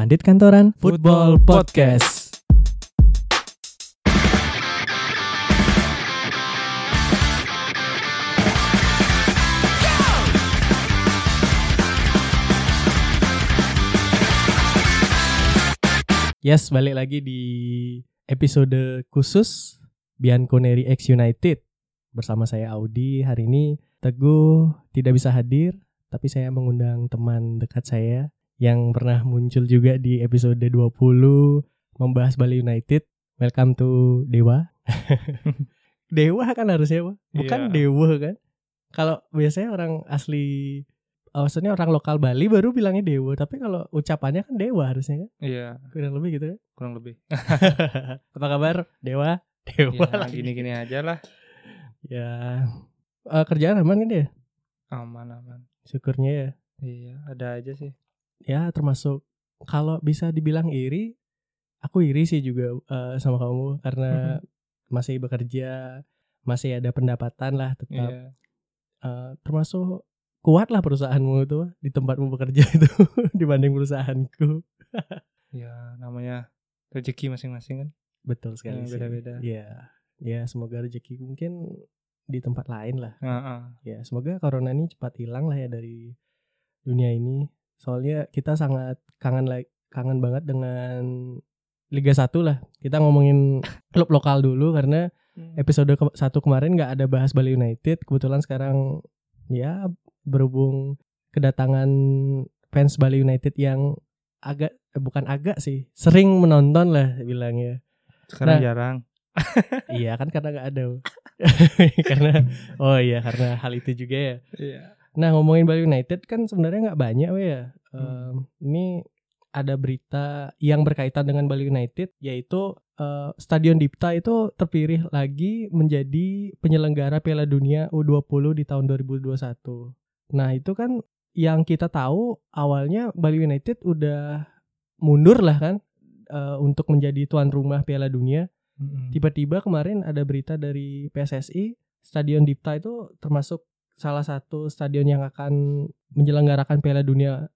Pandit Kantoran Football Podcast. Yes, balik lagi di episode khusus Bianconeri X United bersama saya Audi. Hari ini Teguh tidak bisa hadir, tapi saya mengundang teman dekat saya yang pernah muncul juga di episode 20 membahas Bali United. Welcome to Dewa. Dewa kan harusnya, Pak. Bukan Iya. Dewa kan? Kalau biasanya orang asli oh, maksudnya orang lokal Bali baru bilangnya Dewa, tapi kalau ucapannya kan Dewa harusnya kan? Iya, Kurang lebih gitu kan? kurang lebih. Apa kabar? Dewa? Dewa Ya, lagi. gini-gini aja lah. Ya. Eh, kerjaan aman kan dia? Aman aman. Syukurnya ya. Iya, ada aja sih. Ya termasuk kalau bisa dibilang iri, aku iri sih juga eh, sama kamu karena masih bekerja, masih ada pendapatan lah tetap. Iya. Eh, termasuk kuat lah perusahaanmu itu di tempatmu bekerja itu dibanding perusahaanku. Ya, namanya rezeki masing-masing kan. Betul sekali Ya, beda-beda. Ya, ya semoga rezeki mungkin di tempat lain lah. Heeh. Ya, semoga corona ini cepat hilang lah ya dari dunia ini. Soalnya kita sangat kangen like kangen banget dengan Liga 1 lah. Kita ngomongin klub lokal dulu karena episode ke satu kemarin nggak ada bahas Bali United. Kebetulan sekarang ya berhubung kedatangan fans Bali United yang agak eh, bukan agak sih, sering menonton lah bilangnya. Sekarang Nah. jarang. iya kan karena nggak ada. karena oh iya karena hal itu juga ya. Iya. Nah ngomongin Bali United kan sebenarnya nggak banyak we ya. Hmm. Em, ini ada berita yang berkaitan dengan Bali United yaitu eh, Stadion Dipta itu terpilih lagi menjadi penyelenggara Piala Dunia U20 di tahun 2021. Nah itu kan yang kita tahu awalnya Bali United udah mundur lah kan eh, untuk menjadi tuan rumah Piala Dunia Mm-mm. tiba-tiba kemarin ada berita dari PSSI Stadion Dipta itu termasuk salah satu stadion yang akan menyelenggarakan Piala Dunia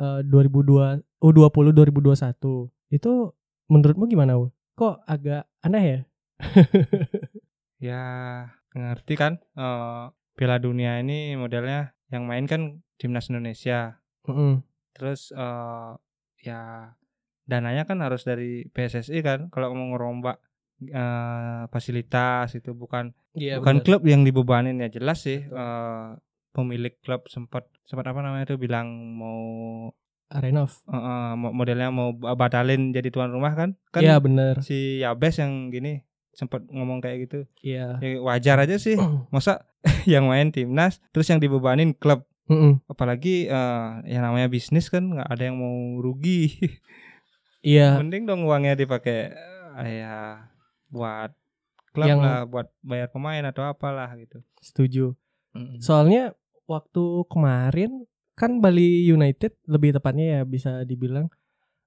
eh, 2002 U20 2021 itu menurutmu gimana Wu? kok agak aneh ya Ya, ngerti kan? Eh, Piala Dunia ini modelnya yang main kan timnas Indonesia. Mm-mm. Terus eh ya dananya kan harus dari PSSI kan kalau mau ngerombak eh, fasilitas itu bukan Iya, bukan benar. klub yang dibebanin ya jelas sih eh, pemilik klub sempat sempat apa namanya itu bilang mau Arenov eh, mo- modelnya mau batalin jadi tuan rumah kan? Kan Iya bener si Yabes yang gini sempat ngomong kayak gitu. Iya. Ya, wajar aja sih. Masa yang main timnas terus yang dibebanin klub. Mm-mm. apalagi eh, yang namanya bisnis kan nggak ada yang mau rugi. Iya. Mending dong uangnya dipakai ya buat klub Yang- lah buat bayar pemain atau apalah gitu setuju Soalnya waktu kemarin kan Bali United lebih tepatnya ya bisa dibilang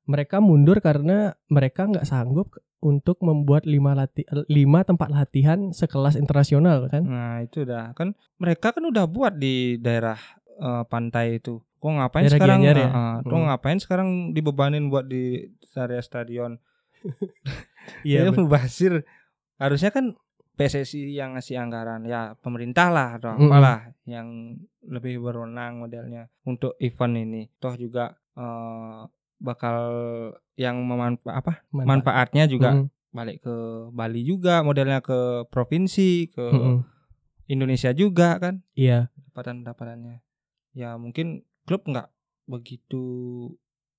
mereka mundur karena mereka nggak sanggup untuk membuat lima lati lima tempat latihan sekelas internasional kan. Nah itu udah kan mereka kan udah buat di daerah eh, pantai itu. Kok ngapain Daerah sekarang? Ya? eh, eh, kok Hmm. ngapain sekarang dibebanin buat di area stadion? Iya. ya mubazir. Harusnya kan PSSI yang ngasih anggaran ya pemerintah lah atau apalah yang lebih berwenang modelnya untuk event ini. Toh juga eh, bakal yang memanfa apa manfaat. manfaatnya juga Mm-mm. balik ke Bali juga modelnya ke provinsi ke Mm-mm. Indonesia juga kan Iya. pendapatan-pendapatannya. Ya mungkin klub nggak begitu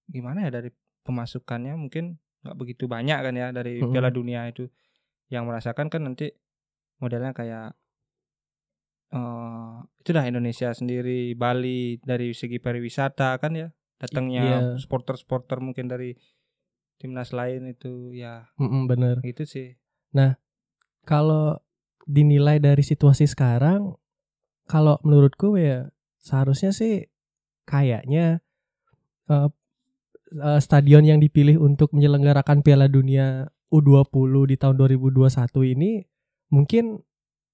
gimana ya dari pemasukannya mungkin nggak begitu banyak kan ya dari Mm-mm. Piala Dunia itu. Yang merasakan kan nanti modelnya kayak eh itu dah Indonesia sendiri, Bali dari segi pariwisata kan ya. Datangnya iya. supporter-supporter mungkin dari timnas lain itu ya Mm-mm, bener. itu sih. Kalau dinilai dari situasi sekarang, kalau menurutku ya seharusnya sih kayaknya eh, eh, stadion yang dipilih untuk menyelenggarakan Piala Dunia U20 di tahun 2021 ini mungkin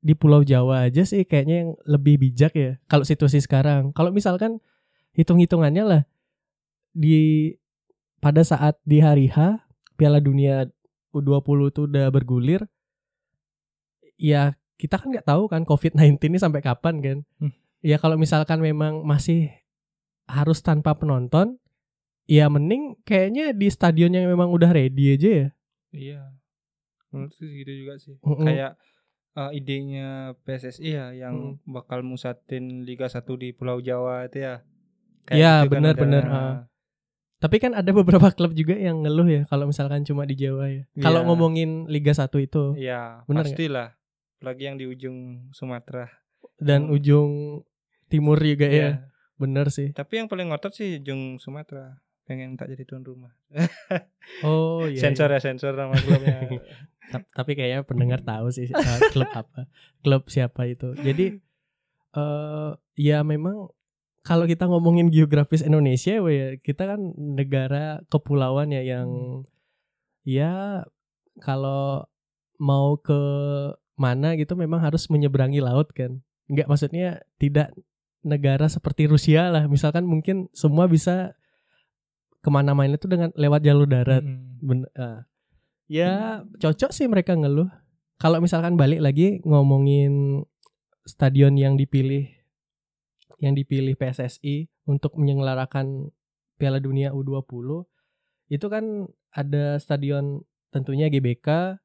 di Pulau Jawa aja sih kayaknya yang lebih bijak ya kalau situasi sekarang. Kalau misalkan hitung-hitungannya lah di pada saat di hari H Piala Dunia U20 itu udah bergulir ya kita kan nggak tahu kan COVID-19 ini sampai kapan kan. Hmm. Ya kalau misalkan memang masih harus tanpa penonton ya mending kayaknya di stadion yang memang udah ready aja ya. Iya. Menurutku gitu juga sih. Mm-mm. Kayak eh, idenya PSSI ya yang bakal musatin Liga 1 di Pulau Jawa itu ya. Iya, gitu kan benar, ada. benar. Tapi kan ada beberapa klub juga yang ngeluh ya kalau misalkan cuma di Jawa ya. Kalau Iya. ngomongin Liga 1 itu Iya, nggak? pastilah. Apalagi yang di ujung Sumatera. dan Hmm. ujung timur juga ya. Iya. Bener sih. Tapi yang paling ngotot sih ujung Sumatera. Pengen tak jadi tuan rumah. Oh iya. sensor iya. ya sensor nama klubnya. Ta- Tapi kayaknya pendengar tahu sih uh, klub apa, klub siapa itu. Jadi eh ya memang kalau kita ngomongin geografis Indonesia, we, ya, kita kan negara kepulauan ya yang ya kalau mau ke mana gitu memang harus menyeberangi laut kan. Enggak maksudnya tidak negara seperti Rusia lah. Misalkan mungkin semua bisa ke mana-mana itu dengan lewat jalur darat. Mm. Ben- ah. ya cocok sih mereka ngeluh. Kalau misalkan balik lagi ngomongin stadion yang dipilih yang dipilih PSSI untuk menyelenggarakan Piala Dunia U20 itu kan ada stadion tentunya GBK,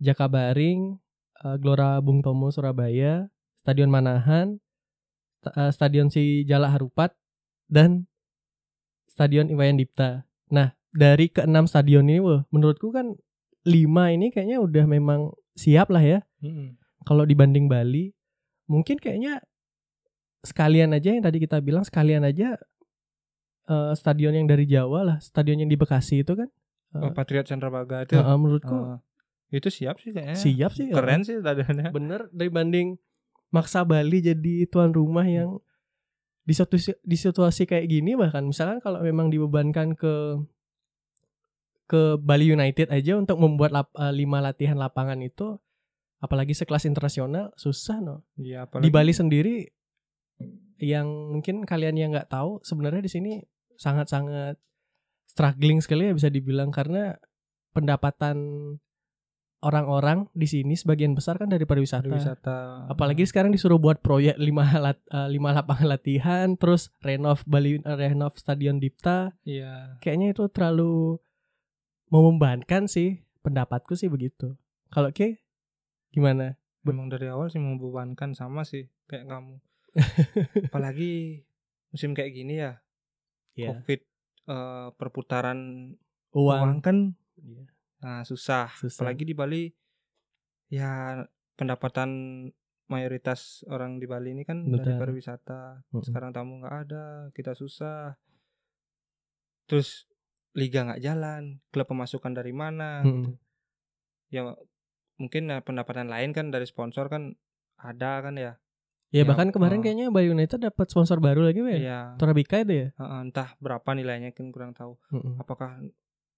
Jakabaring, eh, Gelora Bung Tomo Surabaya, Stadion Manahan, eh, Stadion Si Jalak Harupat dan Stadion Iwayan Dipta. Nah, dari keenam stadion ini, wah, menurutku kan lima ini kayaknya udah memang siap lah ya. Mm-mm. Kalau dibanding Bali, mungkin kayaknya sekalian aja yang tadi kita bilang sekalian aja eh, stadion yang dari Jawa lah, stadion yang di Bekasi itu kan. Oh, Patriot Chandrabaga itu. eh, menurutku Oh, itu siap sih kayaknya. siap sih. Keren sih stadionnya. Bener dibanding maksa Bali jadi tuan rumah yang di suatu di situasi kayak gini bahkan misalkan kalau memang dibebankan ke ke Bali United aja untuk membuat lap- eh, lima latihan lapangan itu apalagi sekelas internasional susah no. Iya, di Bali sendiri yang mungkin kalian yang nggak tahu sebenarnya di sini sangat-sangat struggling sekali ya bisa dibilang karena pendapatan orang-orang di sini sebagian besar kan dari pariwisata. pariwisata. Apalagi sekarang disuruh buat proyek lima lat, eh, lima lapangan latihan, terus renov Bali eh, renov Stadion Dipta. Iya. Kayaknya itu terlalu membebankan sih, pendapatku sih begitu. Kalau Ki gimana? Memang dari awal sih membebankan sama sih kayak kamu. Apalagi musim kayak gini ya, Ya, Covid eh, perputaran uang. uang kan Iya. Nah susah. Susah. Apalagi di Bali ya pendapatan mayoritas orang di Bali ini kan dari Betul. pariwisata. Mm-mm. Sekarang tamu nggak ada, kita susah. Terus liga nggak jalan, klub pemasukan dari mana? Mm-mm. gitu. Ya mungkin ya, pendapatan lain kan dari sponsor kan ada kan ya. Ya, Ya, bahkan kemarin eh. kayaknya Bali United dapat sponsor baru lagi ya. Iya. Torabika itu ya. Heeh, entah berapa nilainya kan kurang tahu. Mm-mm. Apakah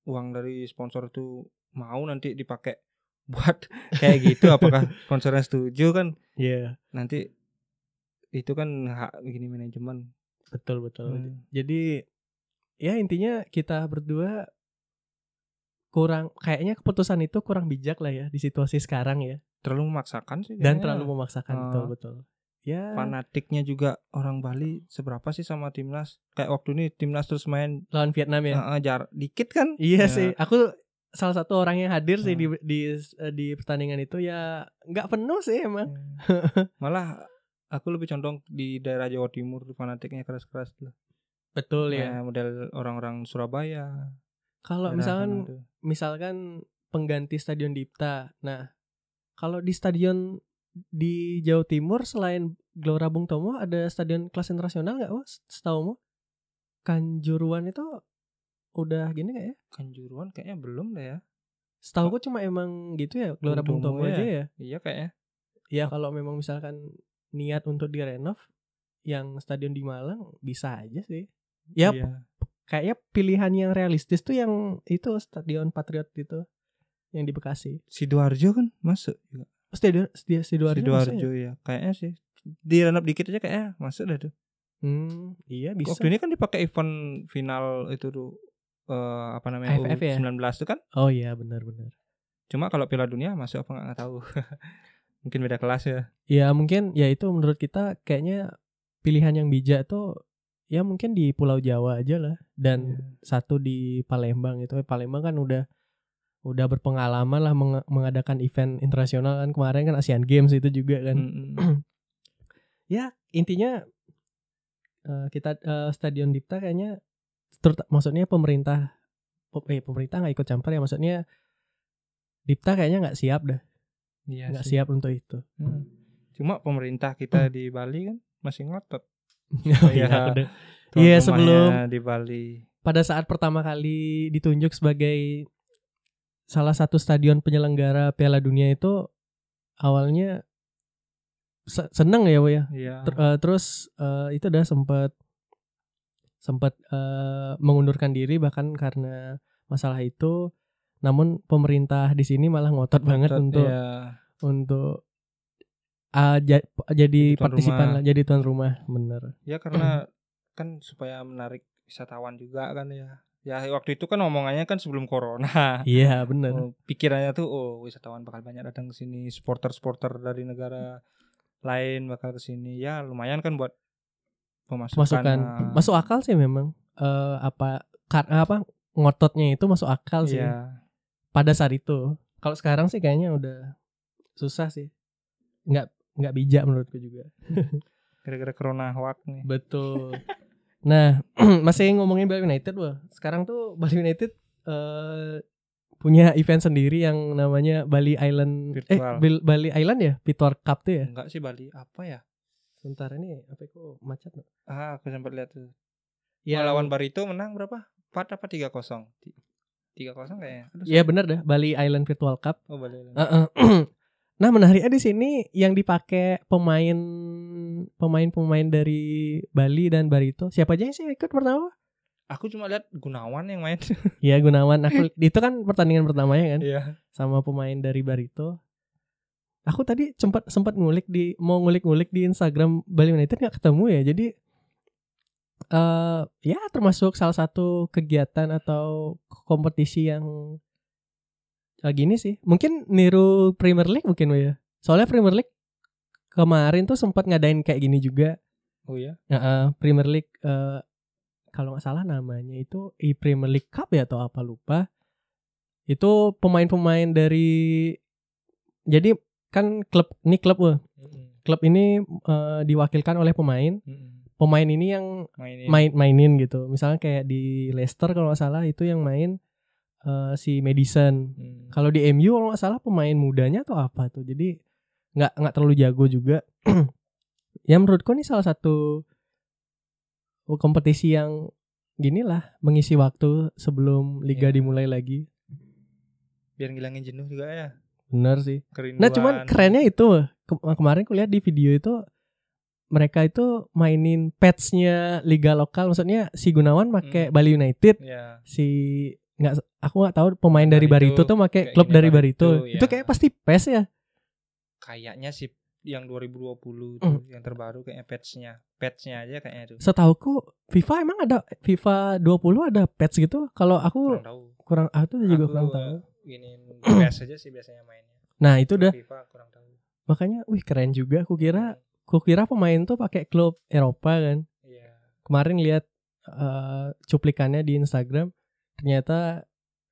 uang dari sponsor itu mau nanti dipakai buat kayak gitu? Apakah sponsornya setuju kan? Iya, Nanti itu kan hak gini manajemen. betul betul. Hmm. Jadi ya intinya kita berdua kurang kayaknya keputusan itu kurang bijak lah ya di situasi sekarang ya Terlalu memaksakan sih. dan kayaknya. terlalu memaksakan Ah. betul betul. Ya fanatiknya juga orang Bali seberapa sih sama timnas? Kayak waktu ini timnas terus main lawan Vietnam ya. eh, jar dikit kan? Iya Ya. sih, aku salah satu orang yang hadir sih Ah. di di di pertandingan itu ya nggak penuh sih emang. Malah aku lebih condong di daerah Jawa Timur fanatiknya keras-keras lah. Betul ya. Kayak model orang-orang Surabaya. Kalau misalkan misalkan pengganti Stadion Dipta. Nah, kalau di stadion di Jawa Timur selain Gelora Bung Tomo ada stadion kelas internasional nggak, Mas? Setahumu? Kanjuruan itu udah gini nggak ya? Kanjuruan kayaknya belum deh ya. Setahu cuma emang gitu ya, Gelora Bung Bung Tomo Tomo aja ya? ya. Iya kayaknya. Ya kalau memang misalkan niat untuk direnov yang stadion di Malang bisa aja sih. Ya Iya. kayaknya pilihan yang realistis tuh yang itu stadion Patriot itu yang di Bekasi. Sidoarjo kan masuk juga. Stadion Sidoarjo. Sidoarjo. Sidoarjo masuk ya? ya. Kayaknya sih. Direnov dikit aja kayaknya masuk dah tuh. Hmm, iya bisa. Waktu ini kan dipakai event final itu tuh eh, apa namanya AFF ya? U19 itu kan. Oh iya benar-benar. Cuma kalau Piala Dunia masuk apa nggak tahu. Mungkin beda kelas ya. Ya mungkin ya itu menurut kita kayaknya pilihan yang bijak tuh ya mungkin di Pulau Jawa aja lah dan Iya. satu di Palembang itu Palembang kan udah udah berpengalaman lah meng- mengadakan event internasional kan kemarin kan Asian Games itu juga kan Mm-mm. ya intinya eh, kita eh, Stadion Dipta kayaknya maksudnya pemerintah pe- eh, pemerintah nggak ikut campur ya maksudnya Dipta kayaknya nggak siap dah Iya nggak sih. siap untuk itu Mm. Cuma pemerintah kita di Bali kan masih ngotot. Oh, iya, Iya, sebelum- di Bali. pada saat pertama kali ditunjuk sebagai salah satu stadion penyelenggara Piala Dunia itu awalnya se- seneng ya, Wo ya. Iya. Ter- eh, terus eh, itu udah sempat sempat eh, mengundurkan diri bahkan karena masalah itu. Namun pemerintah di sini malah ngotot banget Ngotot, untuk iya. untuk ja- jadi tuan partisipan rumah. lah, jadi tuan rumah, bener. Ya karena kan supaya menarik wisatawan juga kan ya. Ya waktu itu kan omongannya kan sebelum corona. Iya, bener. Oh, pikirannya tuh oh wisatawan bakal banyak datang ke sini, supporter-supporter dari negara lain bakal ke sini. Ya lumayan kan buat pemasukan. masukan ah. masuk akal sih memang eh apa karena apa ngototnya itu masuk akal sih Iya. pada saat itu kalau sekarang sih kayaknya udah susah sih nggak nggak bijak menurutku juga Gara-gara corona hoax nih. betul nah masih ngomongin Bali United wah sekarang tuh Bali United eh punya event sendiri yang namanya Bali Island Virtual. eh Bali Island ya Pitwar Cup tuh ya Enggak sih Bali apa ya? sebentar ini apa kok macet no? Ah, aku sempat lihat tuh. ya lawan Barito menang berapa? 4 apa 3-0? 3-0 kayaknya. Aduh, ya benar dah Bali Island Virtual Cup Oh, Bali. Heeh. nah menariknya di sini yang dipakai pemain pemain-pemain dari Bali dan Barito siapa aja yang sih ikut pertama? Aku cuma lihat Gunawan yang main. Ya Gunawan aku itu kan pertandingan pertamanya kan Iya. sama pemain dari Barito. Aku tadi sempat sempat ngulik di mau ngulik-ngulik di Instagram Bali United nggak ketemu ya. Jadi eh ya termasuk salah satu kegiatan atau kompetisi yang eh, gini sih. Mungkin niru Premier League mungkin ya. Soalnya Premier League kemarin tuh sempat ngadain kayak gini juga. Oh iya. Heeh, Premier League eh, kalau nggak salah namanya itu i Premier League Cup ya atau apa lupa. Itu pemain-pemain dari jadi kan klub ini klub wah. klub ini eh, diwakilkan oleh pemain. Pemain ini yang Mainin. main mainin gitu. Misalnya kayak di Leicester kalau nggak salah itu yang main eh, si Madison. Hmm. Kalau di MU kalau nggak salah pemain mudanya atau apa tuh. Jadi nggak nggak terlalu jago juga. ya menurutku ini salah satu kompetisi yang gini lah mengisi waktu sebelum liga Iya. dimulai lagi. Biar ngilangin jenuh juga ya. Bener sih. Kerinduan. Nah cuman kerennya itu ke- kemarin kulihat di video itu mereka itu mainin patchnya liga lokal maksudnya si Gunawan pakai Hmm. Bali United Ya. si nggak aku nggak tahu pemain Nah, dari Barito, Barito tuh pakai klub dari Barito, Barito. ya. Itu kayak pasti PES ya. Kayaknya sih yang 2020 itu Hmm. yang terbaru kayaknya patch-nya. Patch-nya aja kayaknya itu. Setahuku FIFA emang ada FIFA 20 ada patch gitu. Kalau aku Kurang tahu. kurang aku juga Aku, kurang tahu. Giniin PS aja sih biasanya mainnya. Nah, itu udah FIFA kurang tahu. makanya wih keren juga aku kira aku kira pemain tuh pakai klub Eropa kan. Iya. Kemarin lihat eh, cuplikannya di Instagram ternyata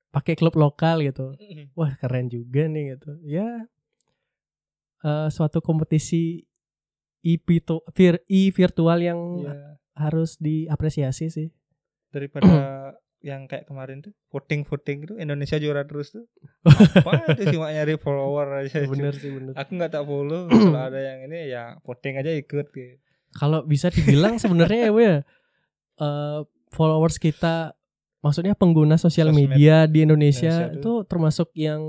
pakai klub lokal gitu. Wah, keren juga nih gitu. Ya eh, suatu kompetisi e virtu- vir- e virtual yang Iya. harus diapresiasi sih. Daripada yang kayak kemarin tuh voting voting itu Indonesia juara terus tuh. Apa itu cuma nyari follower aja. bener sih bener. Aku nggak tak follow. Kalau ada yang ini ya voting aja ikut gitu. Kalau bisa dibilang sebenarnya ya, ya eh, followers kita maksudnya pengguna sosial media di Indonesia, Indonesia itu termasuk yang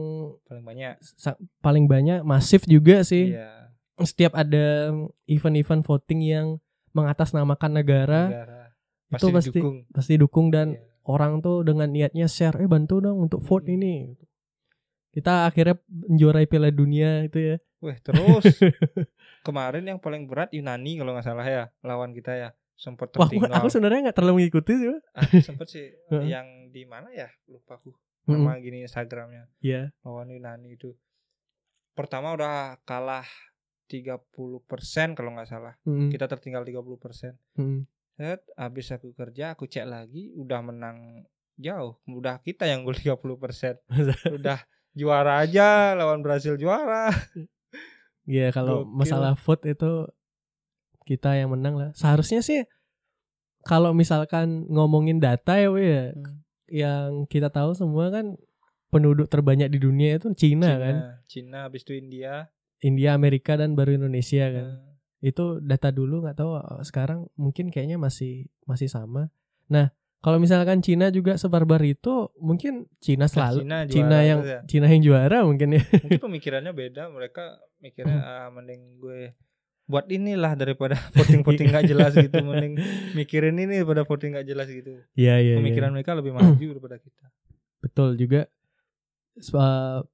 Paling banyak. sa- paling banyak masif juga sih. Iya. Setiap ada event-event voting yang mengatasnamakan negara, Negara. itu pasti didukung. pasti dukung dan Iya. orang tuh dengan niatnya share, eh bantu dong untuk vote Hmm. ini. Kita akhirnya menjuarai Piala Dunia itu ya. Weh terus kemarin yang paling berat Yunani kalau nggak salah ya lawan kita ya sempat Wah, aku, tertinggal. aku sebenarnya nggak terlalu mengikuti sih. Ah, sempet sih Heeh. yang di mana ya lupa aku nama gini Instagramnya Iya. lawan Yunani itu pertama udah kalah 30% kalau nggak salah Mm-mm. kita tertinggal 30% Mm-mm. Set, habis aku kerja aku cek lagi udah menang jauh udah kita yang gol 30% udah juara aja lawan Brasil juara Iya kalau Gokil. masalah vote itu kita yang menang lah. Seharusnya sih kalau misalkan ngomongin data ya, Wi, ya yang kita tahu semua kan penduduk terbanyak di dunia itu Cina, kan, Cina habis itu India India, Amerika dan baru Indonesia kan. Eh, Itu data dulu nggak tahu sekarang mungkin kayaknya masih masih sama. Nah kalau misalkan Cina juga sebarbar itu mungkin Cina selalu Cina, Cina juara yang ya. Cina yang juara mungkin ya. mungkin pemikirannya beda mereka mikirnya ah mending gue buat inilah daripada voting voting nggak jelas gitu mending mikirin ini daripada voting nggak jelas gitu Iya iya. iya. pemikiran mereka lebih maju daripada kita Betul juga. Uh,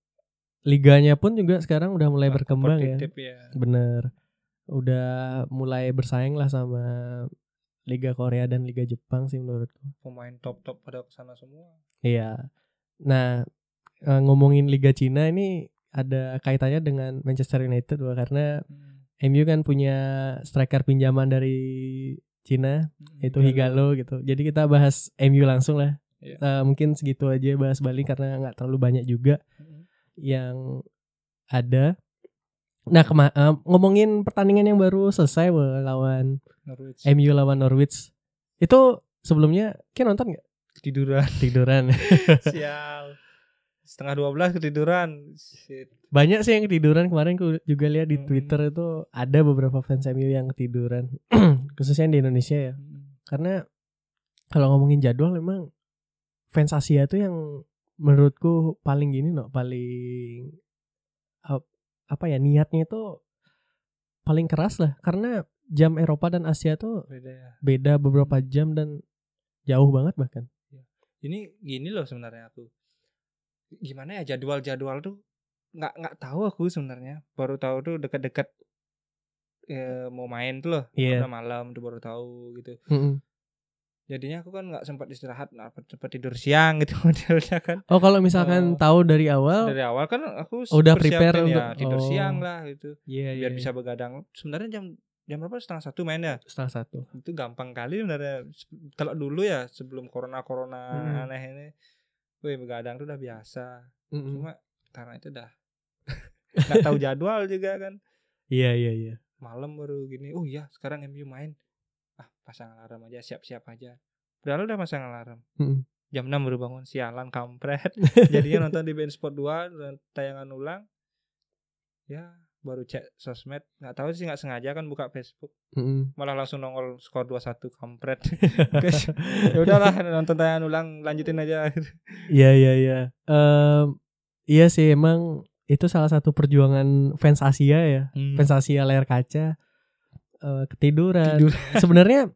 liganya pun juga sekarang udah mulai Nah, berkembang ya. ya Bener. Udah mulai bersaing lah sama Liga Korea dan Liga Jepang sih menurutku. pemain top top pada ke sana semua Iya. Nah, uh, ngomongin Liga Cina ini ada kaitannya dengan Manchester United Wak, karena MU kan punya striker pinjaman dari Cina itu Higalo gitu. Jadi kita bahas MU langsung lah. Iya. Eh, mungkin segitu aja bahas Bali karena nggak terlalu banyak juga yang ada. Nah, kema- eh, ngomongin pertandingan yang baru selesai Wak, lawan Norwich MU lawan Norwich. Itu sebelumnya kita nonton nggak? tiduran Tiduran. sial setengah dua belas ketiduran Shit. Banyak sih yang ketiduran kemarin aku juga lihat di Hmm. Twitter itu ada beberapa fans MU yang ketiduran. Khususnya di Indonesia ya. Karena kalau ngomongin jadwal memang fans Asia tuh yang menurutku paling gini no, paling ap- apa ya niatnya itu paling keras lah karena jam Eropa dan Asia tuh beda ya beda beberapa jam dan jauh banget bahkan. ini gini loh sebenarnya aku gimana ya jadwal jadwal tuh nggak nggak tahu aku sebenarnya baru tahu tuh dekat-dekat eh, mau main tuh loh Iya. udah malam tuh baru tahu gitu Mm-mm. jadinya aku kan nggak sempat istirahat nggak sempat tidur siang gitu modelnya kan Oh kalau misalkan Oh. tahu dari awal, dari awal kan aku Udah prepare ya untuk- tidur oh. siang lah gitu iya biar bisa begadang sebenarnya jam jam berapa setengah satu main ya setengah satu. itu gampang kali sebenarnya kalau dulu ya sebelum corona corona Mm. aneh ini wih begadang tuh udah biasa Mm-mm. cuma karena itu dah nggak tahu jadwal juga kan. Iya iya iya. malam baru gini oh iya sekarang MU main. Ah pasang alarm aja siap-siap aja. Padahal udah pasang alarm. Mm-mm. jam 6 baru bangun sialan kampret. Jadinya nonton di band sport 2 dan tayangan ulang. Ya baru cek sosmed. Nggak tahu sih nggak sengaja kan buka Facebook. Mm-mm. malah langsung nongol skor 2-1 kampret. Ya udahlah nonton tayangan ulang lanjutin aja. Iya iya iya. Em, iya sih emang itu salah satu perjuangan fans Asia ya. Fans Asia layar kaca eh, ketiduran. Tidur. Sebenarnya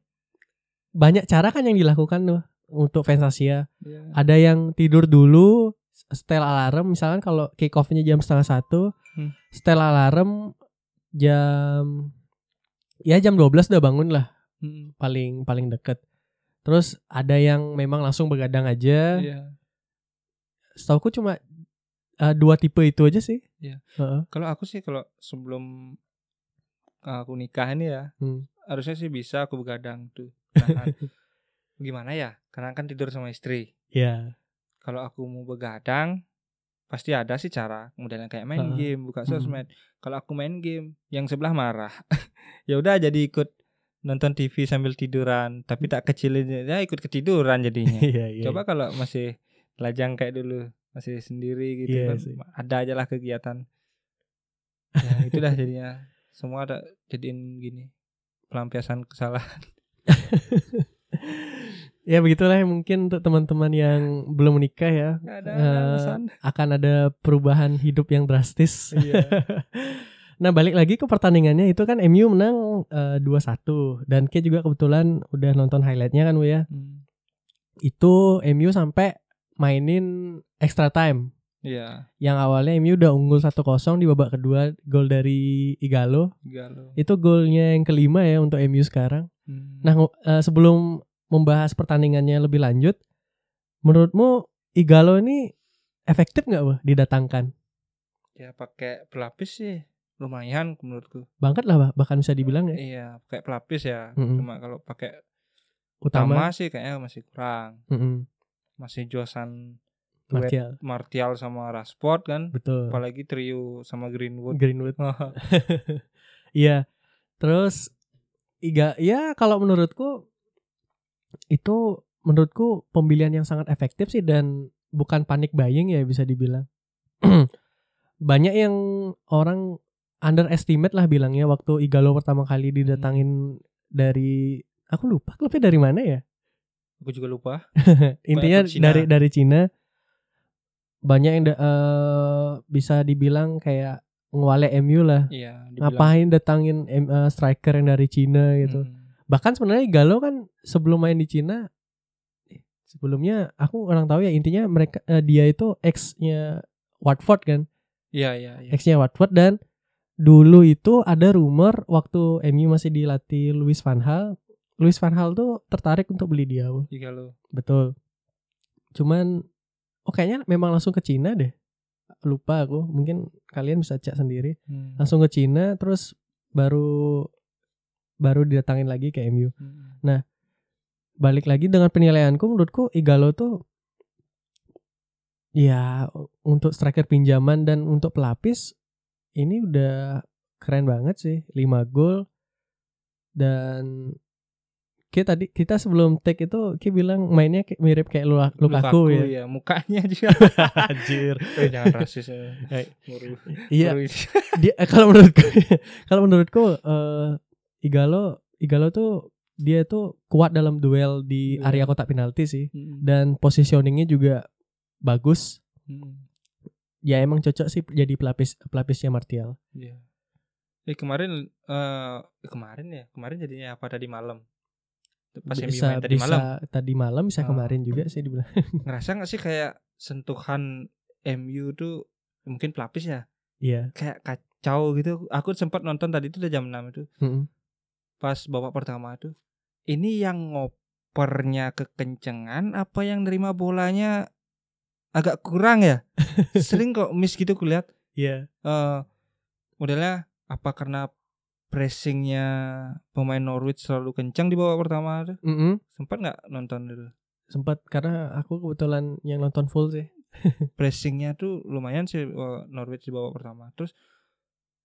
banyak cara kan yang dilakukan tuh untuk fans Asia. Iya. Ada yang tidur dulu setel alarm misalkan kalau kick off-nya jam setengah satu Hmm. setel alarm jam ya jam 12 udah bangun lah Mm. paling paling deket terus ada yang memang langsung begadang aja Iya. setauku cuma uh, dua tipe itu aja sih Iya. Heeh. Kalau aku sih kalau sebelum aku nikah ini ya, Hmm. harusnya sih bisa aku begadang tuh. Nahan. Gimana ya? Karena kan tidur sama istri. ya Kalau aku mau begadang, pasti ada sih cara. Modelnya kayak main Heeh. game, buka Hmm. sosmed. Kalau aku main game, yang sebelah marah. ya udah jadi ikut nonton TV sambil tiduran, tapi tak kecilin ya ikut ketiduran jadinya. iya iya Coba kalau masih lajang kayak dulu, masih sendiri gitu Iya kan, sih. ada aja lah kegiatan. Ya itulah jadinya semua ada jadiin gini pelampiasan kesalahan. ya begitulah ya mungkin untuk teman-teman yang belum menikah ya Nggak ada Eh, akan ada perubahan hidup yang drastis Iya. nah balik lagi ke pertandingannya itu kan MU menang eh, 2-1 dan K juga kebetulan udah nonton highlightnya kan Wu ya Hmm. itu MU sampai mainin extra time Iya. Yang awalnya MU udah unggul 1-0 di babak kedua gol dari Igalo. Galo. Itu golnya yang kelima ya untuk MU sekarang. Hmm. Nah, eh, sebelum membahas pertandingannya lebih lanjut, menurutmu Igalo ini efektif nggak wah didatangkan? ya pakai pelapis sih lumayan menurutku. Banget lah bah- bahkan bisa dibilang ya. Iya, pakai pelapis ya. Mm-mm. Cuma kalau pakai Utama, utama sih kayaknya masih kurang. Mm-mm, Masih Josan Martial. Martial sama Rashford kan. Betul. Apalagi trio sama Greenwood. Greenwood. Iya. Terus Iga ya kalau menurutku itu menurutku pembelian yang sangat efektif sih dan bukan panik buying ya bisa dibilang. Banyak yang orang underestimate lah bilangnya waktu Igalo pertama kali didatangin dari aku lupa klubnya dari mana ya. Aku juga lupa. Intinya dari dari Cina banyak yang da- eh, bisa dibilang kayak ngewale MU lah. Iya, dibilang- Ngapain datangin eh, striker yang dari Cina gitu. Mm. Bahkan sebenarnya Galo kan sebelum main di Cina sebelumnya aku orang tahu ya intinya mereka eh, dia itu ex-nya Watford kan. Iya, iya, iya. Ex-nya Watford dan dulu itu ada rumor waktu MU masih dilatih Louis van Gaal, Louis van Gaal tuh tertarik untuk beli dia. Jika lo. Betul. Cuman oh kayaknya memang langsung ke Cina deh. Lupa aku, mungkin kalian bisa cek sendiri. Hmm. Langsung ke Cina terus baru baru didatangin lagi ke MU. Hmm. Balik lagi dengan penilaianku menurutku Igalo tuh ya untuk striker pinjaman dan untuk pelapis ini udah keren banget sih. 5 gol dan kita tadi kita sebelum take itu Ki bilang mainnya kayak- mirip kayak Lu- Lukaku, ya. mukanya juga. Anjir. Eh, jangan rasis ya. Iya, dia kalau menurutku kalau menurutku eh, Igalo Igalo tuh dia tuh kuat dalam duel di Duel. area kotak penalti sih Hmm. dan positioningnya juga bagus. Hmm. Ya emang cocok sih jadi pelapis pelapisnya Martial. Iya. Eh kemarin eh kemarin ya, kemarin jadinya apa tadi malam? Pas bisa main tadi bisa malam. tadi malam bisa Oh. kemarin juga sih dibilang. Ngerasa gak sih kayak sentuhan MU tuh mungkin pelapis ya? Iya. Kayak kacau gitu. Aku sempat nonton tadi itu udah jam 6 itu. Mm-mm. Pas babak pertama tuh. Ini yang ngopernya kekencengan apa yang nerima bolanya agak kurang ya? Sering kok miss gitu kulihat. Iya. eh modelnya apa karena pressingnya pemain Norwich selalu kencang di babak pertama tuh Mm-mm. sempat nggak nonton dulu Sempat karena aku kebetulan yang nonton full sih. pressingnya tuh lumayan sih eh, Norwich di babak pertama terus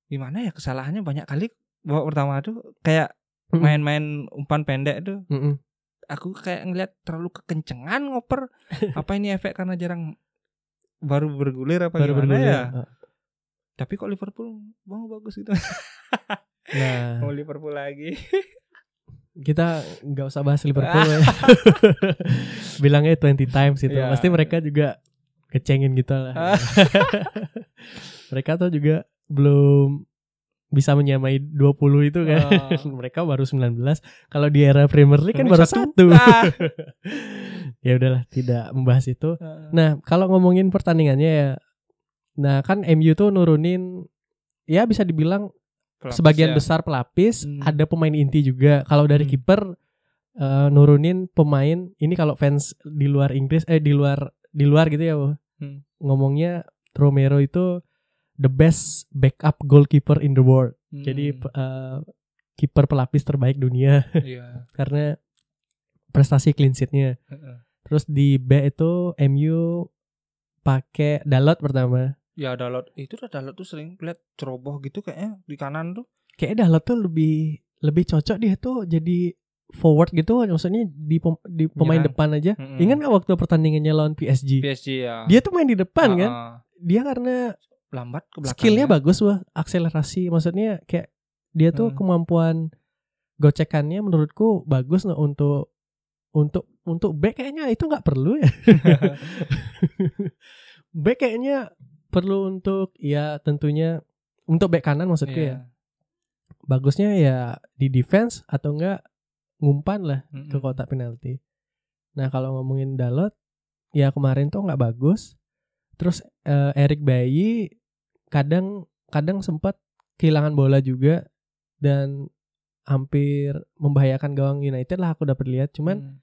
gimana ya kesalahannya banyak kali babak pertama tuh kayak main-main umpan pendek tuh Mm-mm. aku kayak ngeliat terlalu kekencengan ngoper apa ini efek karena jarang baru bergulir apa Baru gimana bergulir. ya Ah. tapi kok Liverpool mau bagus gitu Nah, mau Liverpool lagi kita nggak usah bahas Liverpool ya. Bilangnya 20 times itu. Iya. Pasti mereka juga kecengin gitu lah. mereka tuh juga belum bisa menyamai 20 itu kan. Oh. mereka baru 19. Kalau di era Premier League kan baru satu. Ah. ya udahlah, tidak membahas itu. Nah, kalau ngomongin pertandingannya ya. Nah, kan MU tuh nurunin ya bisa dibilang Pelapis sebagian ya. besar pelapis, Hmm. ada pemain inti juga. Kalau dari Hmm. kiper eh, nurunin pemain ini kalau fans di luar Inggris eh di luar di luar gitu ya. Hmm. ngomongnya Romero itu the best backup goalkeeper in the world. Hmm. Jadi p- eh, kiper pelapis terbaik dunia iya. karena prestasi clean sheet-nya. Heeh. Terus di B itu MU pakai Dalot pertama. Ya Dalot itu tuh Dalot tuh sering lihat ceroboh gitu kayaknya di kanan tuh. Kayaknya Dalot tuh lebih lebih cocok dia tuh jadi forward gitu maksudnya di pem- di pemain Nyerang. depan aja. Mm-mm. Ingat gak waktu pertandingannya lawan PSG? PSG ya. Dia tuh main di depan kan. Ah, ah. Dia karena lambat ke belakang. skillnya bagus wah, akselerasi maksudnya kayak dia tuh Hmm. kemampuan gocekannya menurutku bagus nah, untuk untuk untuk back kayaknya itu nggak perlu ya. back kayaknya perlu untuk ya tentunya untuk back kanan maksudku Iya. ya. Bagusnya ya di defense atau enggak ngumpan lah Mm-mm. ke kotak penalti. Nah kalau ngomongin Dalot, ya kemarin tuh nggak bagus. Terus eh, Eric Bayi kadang kadang sempat kehilangan bola juga dan hampir membahayakan gawang United lah aku dapat lihat. Cuman Hmm.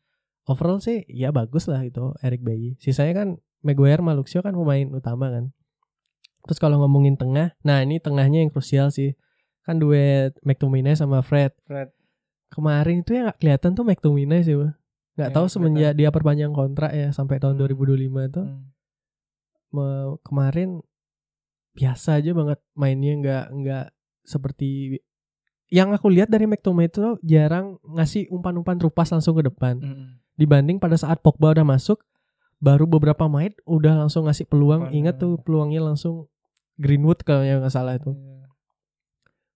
overall sih ya bagus lah itu Eric Bayi. Sisanya kan Maguire sama Luxio kan pemain utama kan. Terus kalau ngomongin tengah, nah ini tengahnya yang krusial sih. Kan duet McTominay sama Fred. Fred. Kemarin itu ya nggak kelihatan tuh McTominay sih. Nggak Ya, tahu semenjak dia perpanjang kontrak ya sampai tahun Hmm. 2025 itu Hmm. kemarin biasa aja banget mainnya nggak nggak seperti yang aku lihat dari McTominay itu jarang ngasih umpan-umpan terupas langsung ke depan Hmm. dibanding pada saat Pogba udah masuk baru beberapa menit udah langsung ngasih peluang Peluang. ingat tuh peluangnya langsung Greenwood kalau yang nggak salah itu Iya.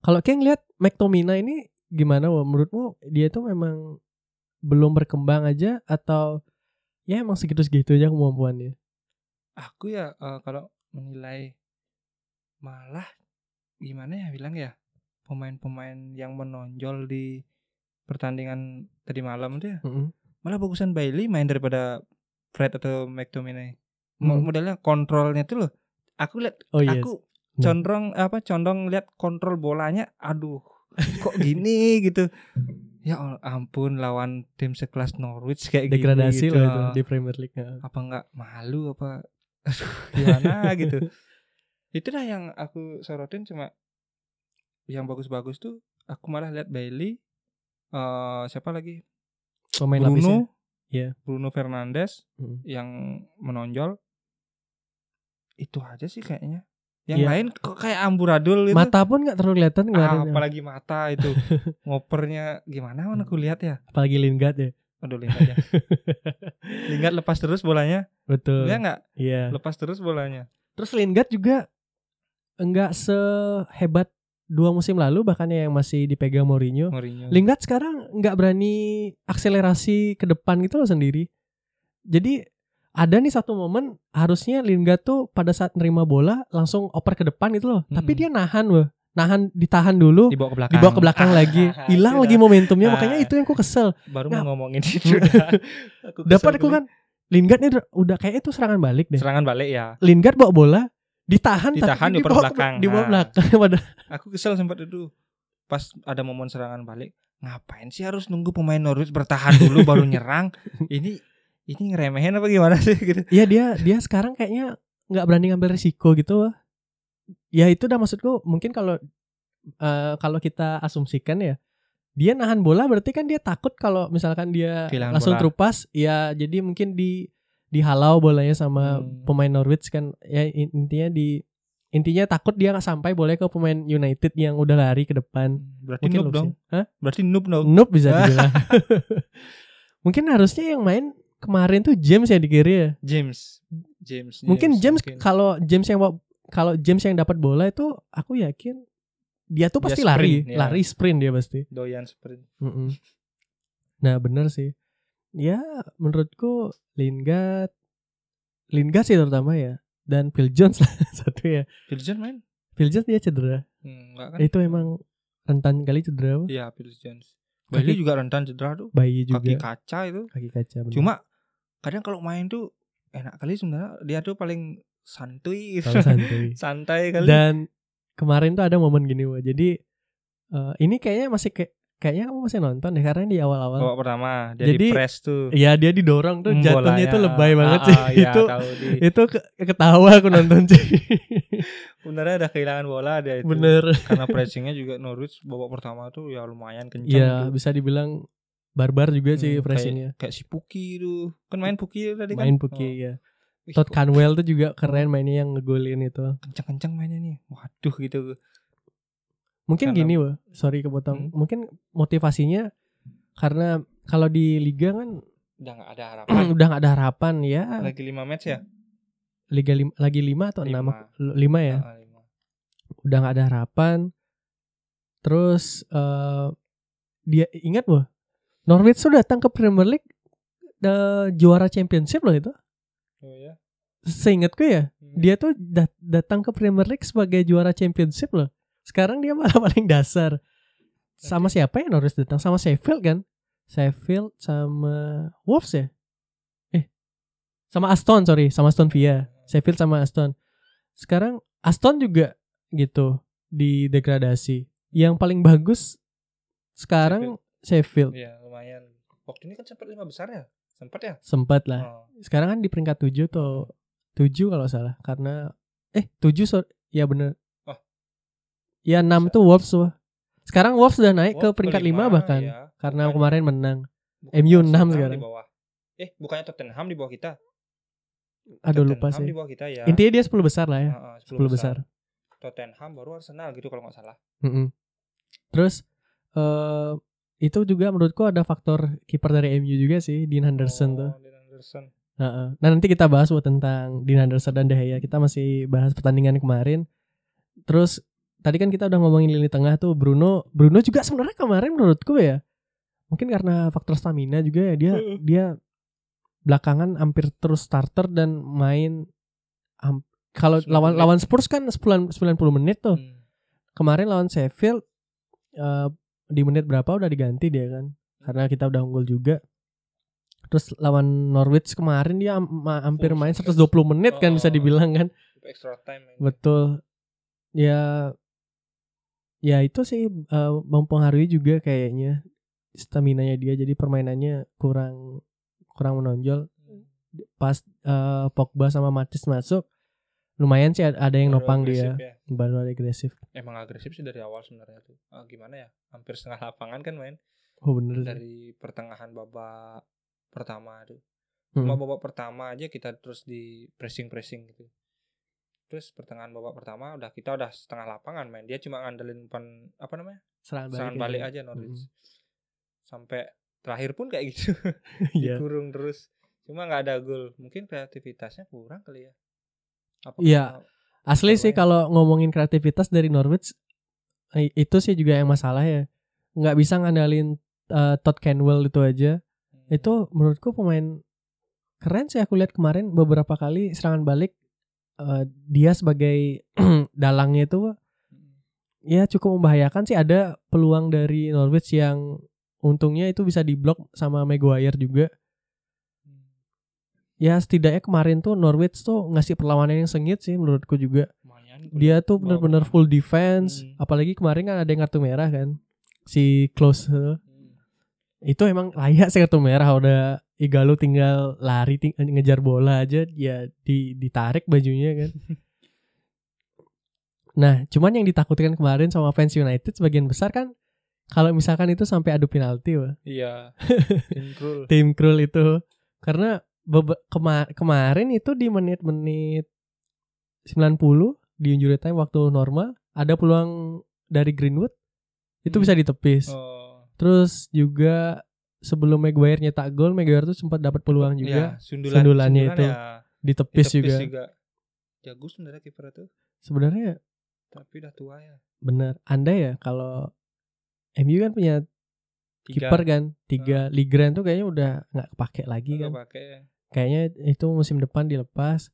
kalau kayak ngeliat McTominay ini gimana menurutmu dia tuh memang belum berkembang aja atau ya emang segitu-segitu aja kemampuannya Aku ya eh, kalau menilai malah gimana ya bilang ya pemain-pemain yang menonjol di pertandingan tadi malam tuh ya Mm-mm. malah bagusan Bailey main daripada Fred atau McTominay. Hmm. Modelnya kontrolnya tuh loh. Aku lihat oh iya aku Nah. condong apa condong lihat kontrol bolanya aduh kok gini gitu ya ampun lawan tim sekelas Norwich kayak degradasi gitu. lah itu di Premier League ya. apa nggak malu apa aduh gimana gitu itulah yang aku sorotin cuma yang bagus-bagus tuh aku malah lihat Bailey eh siapa lagi pemain Bruno Iya. Bruno Fernandes Mm. yang menonjol. Itu aja sih kayaknya. Yang Iya. lain kok kayak amburadul gitu. Mata pun nggak terlalu kelihatan Ah, ya. apalagi mata itu. Ngopernya gimana mana aku lihat ya? Apalagi Lingard ya. Aduh Lingard ya. Lingard lepas terus bolanya. Betul. Dia nggak? Iya. Lepas terus bolanya. Terus Lingard juga enggak sehebat dua musim lalu bahkan yang masih dipegang Mourinho. Mourinho. Lingard sekarang nggak berani akselerasi ke depan gitu loh sendiri. Jadi ada nih satu momen harusnya Lingard tuh pada saat nerima bola langsung oper ke depan gitu loh. Tapi Mm-mm. dia nahan loh. Nahan ditahan dulu dibawa ke belakang dibawa ke belakang. Ah, lagi. Hilang lagi momentumnya. Ah. makanya itu yang aku kesel. Baru Nggak. mau ngomongin itu. Aku dapat aku kan Lingard nih udah- udah kayak itu serangan balik deh. Serangan balik ya. Lingard bawa bola ditahan Ditahan, ke- belakang. dibawa Ah. belakang pada aku kesel sempat itu pas ada momen serangan balik ngapain sih harus nunggu pemain Norwich bertahan dulu baru nyerang ini ini ngeremehin apa gimana sih gitu Iya dia dia sekarang kayaknya nggak berani ngambil risiko gitu. Ya itu dah maksudku mungkin kalau eh, kalau kita asumsikan ya dia nahan bola berarti kan dia takut kalau misalkan dia Kehilangan langsung bola. terupas ya jadi mungkin di dihalau bolanya sama Hmm. pemain Norwich kan ya in- intinya di intinya takut dia nggak sampai boleh ke pemain United yang udah lari ke depan. berarti Mungkin noob dong. Hah? berarti noob dong Noob bisa dibilang. mungkin harusnya yang main kemarin tuh James ya di kiri ya. James James mungkin James kalau James yang kalau James yang dapat bola itu aku yakin dia tuh Dia pasti sprint, lari, ya. lari sprint dia pasti. doyan sprint Mm-mm. Nah bener sih. Ya menurutku Lingard, Lingard sih terutama ya, dan Phil Jones lah satu ya. Phil Jones main Phil Jones dia cedera. Hmm, enggak kan Itu emang rentan kali cedera. apa? iya Phil Jones Kaki- juga rentan cedera tuh Bayi kaki juga. kaca itu Kaki kaca. bener. cuma kadang kalau main tuh enak kali sebenarnya dia tuh paling santuy gitu. Santuy. santai kali Dan kemarin tuh ada momen gini wah. Jadi eh, ini kayaknya masih kayak kayaknya kamu masih nonton deh karena di awal-awal. babak pertama dia Jadi, di press tuh Iya dia didorong tuh Hmm, jatuhnya bolanya. itu lebay banget Ah, sih. ah, iya, itu tahu di itu ke- ketawa aku nonton sih. benernya ada kehilangan bola dia itu Bener. karena pressingnya juga Norwich babak pertama tuh ya lumayan kencang Iya tuh. bisa dibilang barbar juga sih Hmm, pressingnya. kayak, kayak si Puki tuh kan main Puki tadi kan Main Puki ya. Wih, Todd Canwell tuh juga keren mainnya yang ngegolin itu. kencang-kencang mainnya nih waduh gitu Mungkin Karena- gini wah, sorry kepotong. Hmm. Mungkin motivasinya karena kalau di liga kan udah nggak ada harapan udah nggak ada harapan ya. lagi lima match ya Liga lim- lagi lima atau enam? Lima. Lima ya. Ah, lima. Udah nggak ada harapan. Terus eh dia ingat wah, Norwich tuh datang ke Premier League eh, juara championship loh itu. oh ya Seingatku ya, Hmm. dia tuh dat- datang ke Premier League sebagai juara championship loh. Sekarang dia malah paling dasar. Sama siapa ya Norwich datang? Sama Sheffield kan? Sheffield sama Wolves ya? Eh, sama Aston sorry, sama Aston Villa. Sheffield sama Aston. Sekarang Aston juga gitu di degradasi. Yang paling bagus sekarang Sheffield, Iya, lumayan. Waktu ini kan sempat lima besar ya? Sempat ya? sempat lah. Oh. Sekarang kan di peringkat 7 tuh. 7 kalau salah karena eh 7 so, ya bener. Ya 6 Bisa. tuh Wolves tuh. Sekarang Wolves udah naik ke Wolves peringkat kelima, 5 bahkan ya. karena Bukannya- kemarin menang. bukannya MU enam Arsenal sekarang. Di bawah. Eh, bukannya Tottenham di bawah kita? Aduh lupa Tottenham sih. di bawah kita ya. Intinya dia 10 besar lah ya. Heeh, 10 besar. Tottenham baru Arsenal gitu kalau nggak salah. Mm-mm. Terus eh itu juga menurutku ada faktor kiper dari MU juga sih, Dean Henderson tuh. Oh, Dean Henderson. Heeh. Nah nanti kita bahas buat tentang Dean Henderson dan De Gea. Kita masih bahas pertandingan kemarin. Terus tadi kan kita udah ngomongin lini tengah tuh Bruno. Bruno juga sebenarnya kemarin menurutku ya. Mungkin karena faktor stamina juga ya dia Heeh. dia belakangan hampir terus starter dan main ham- kalau 90 lawan menit. lawan Spurs kan 10 90 menit tuh. Hmm. Kemarin lawan Sheffield eh, di menit berapa udah diganti dia kan. Karena kita udah unggul juga. Terus lawan Norwich kemarin dia ma- hampir main sampai 120 menit kan bisa Oh. dibilang kan. Extra time. Betul. Ya ya itu sih eh, mempengaruhi juga kayaknya stamina-nya dia jadi permainannya kurang kurang menonjol Hmm. pas eh, Pogba sama Matis masuk lumayan sih ada yang Baru nopang dia ya. baru agresif. Emang agresif sih dari awal sebenarnya tuh. Ah, gimana ya? Hampir setengah lapangan kan main Oh bener sih. dari pertengahan babak pertama tuh. Hmm. Cuma babak pertama aja kita terus di pressing-pressing gitu. Terus pertengahan babak pertama udah kita udah setengah lapangan main. Dia cuma ngandelin pan apa namanya? Serangan balik, Serangan balik aja Norwich. Mm. Sampai terakhir pun kayak gitu. Dikurung terus. Cuma nggak ada gol. Mungkin kreativitasnya kurang kali ya. Apa Iya. Asli sih kalau ngomongin kreativitas dari Norwich itu sih juga yang masalah ya. Nggak bisa ngandalin eh, Todd Canwell itu aja. Hmm. Itu menurutku pemain keren sih aku lihat kemarin beberapa kali serangan balik eh, dia sebagai dalangnya itu ya cukup membahayakan sih ada peluang dari Norwich yang untungnya itu bisa diblok sama Maguire juga. Ya setidaknya kemarin tuh Norwich tuh ngasih perlawanan yang sengit sih menurutku juga. Lumayan. dia tuh bener-bener full defense Hmm. apalagi kemarin kan ada yang kartu merah kan si Close Hmm. itu emang layak sih kartu merah udah Igalo tinggal lari ting- ngejar bola aja ya di ditarik bajunya kan nah cuman yang ditakutkan kemarin sama fans United sebagian besar kan kalau misalkan itu sampai adu penalti wah Iya. Tim Krul. tim Krul itu karena kema- kemarin itu di menit-menit 90 di injury time waktu normal ada peluang dari Greenwood itu Hmm. bisa ditepis. Oh. Terus juga sebelum Maguire nyetak gol, Maguire tuh sempat dapat peluang juga Iya, sundulan, sundulannya sundulan itu. ya, ditepis, ditepis juga. Jago sebenarnya kiper itu, Sebenarnya tapi udah tua ya. bener. Anda ya kalau MU kan punya kiper kan tiga Ligren tuh kayaknya udah nggak kepake lagi nggak kan. pakai. Kayaknya itu musim depan dilepas.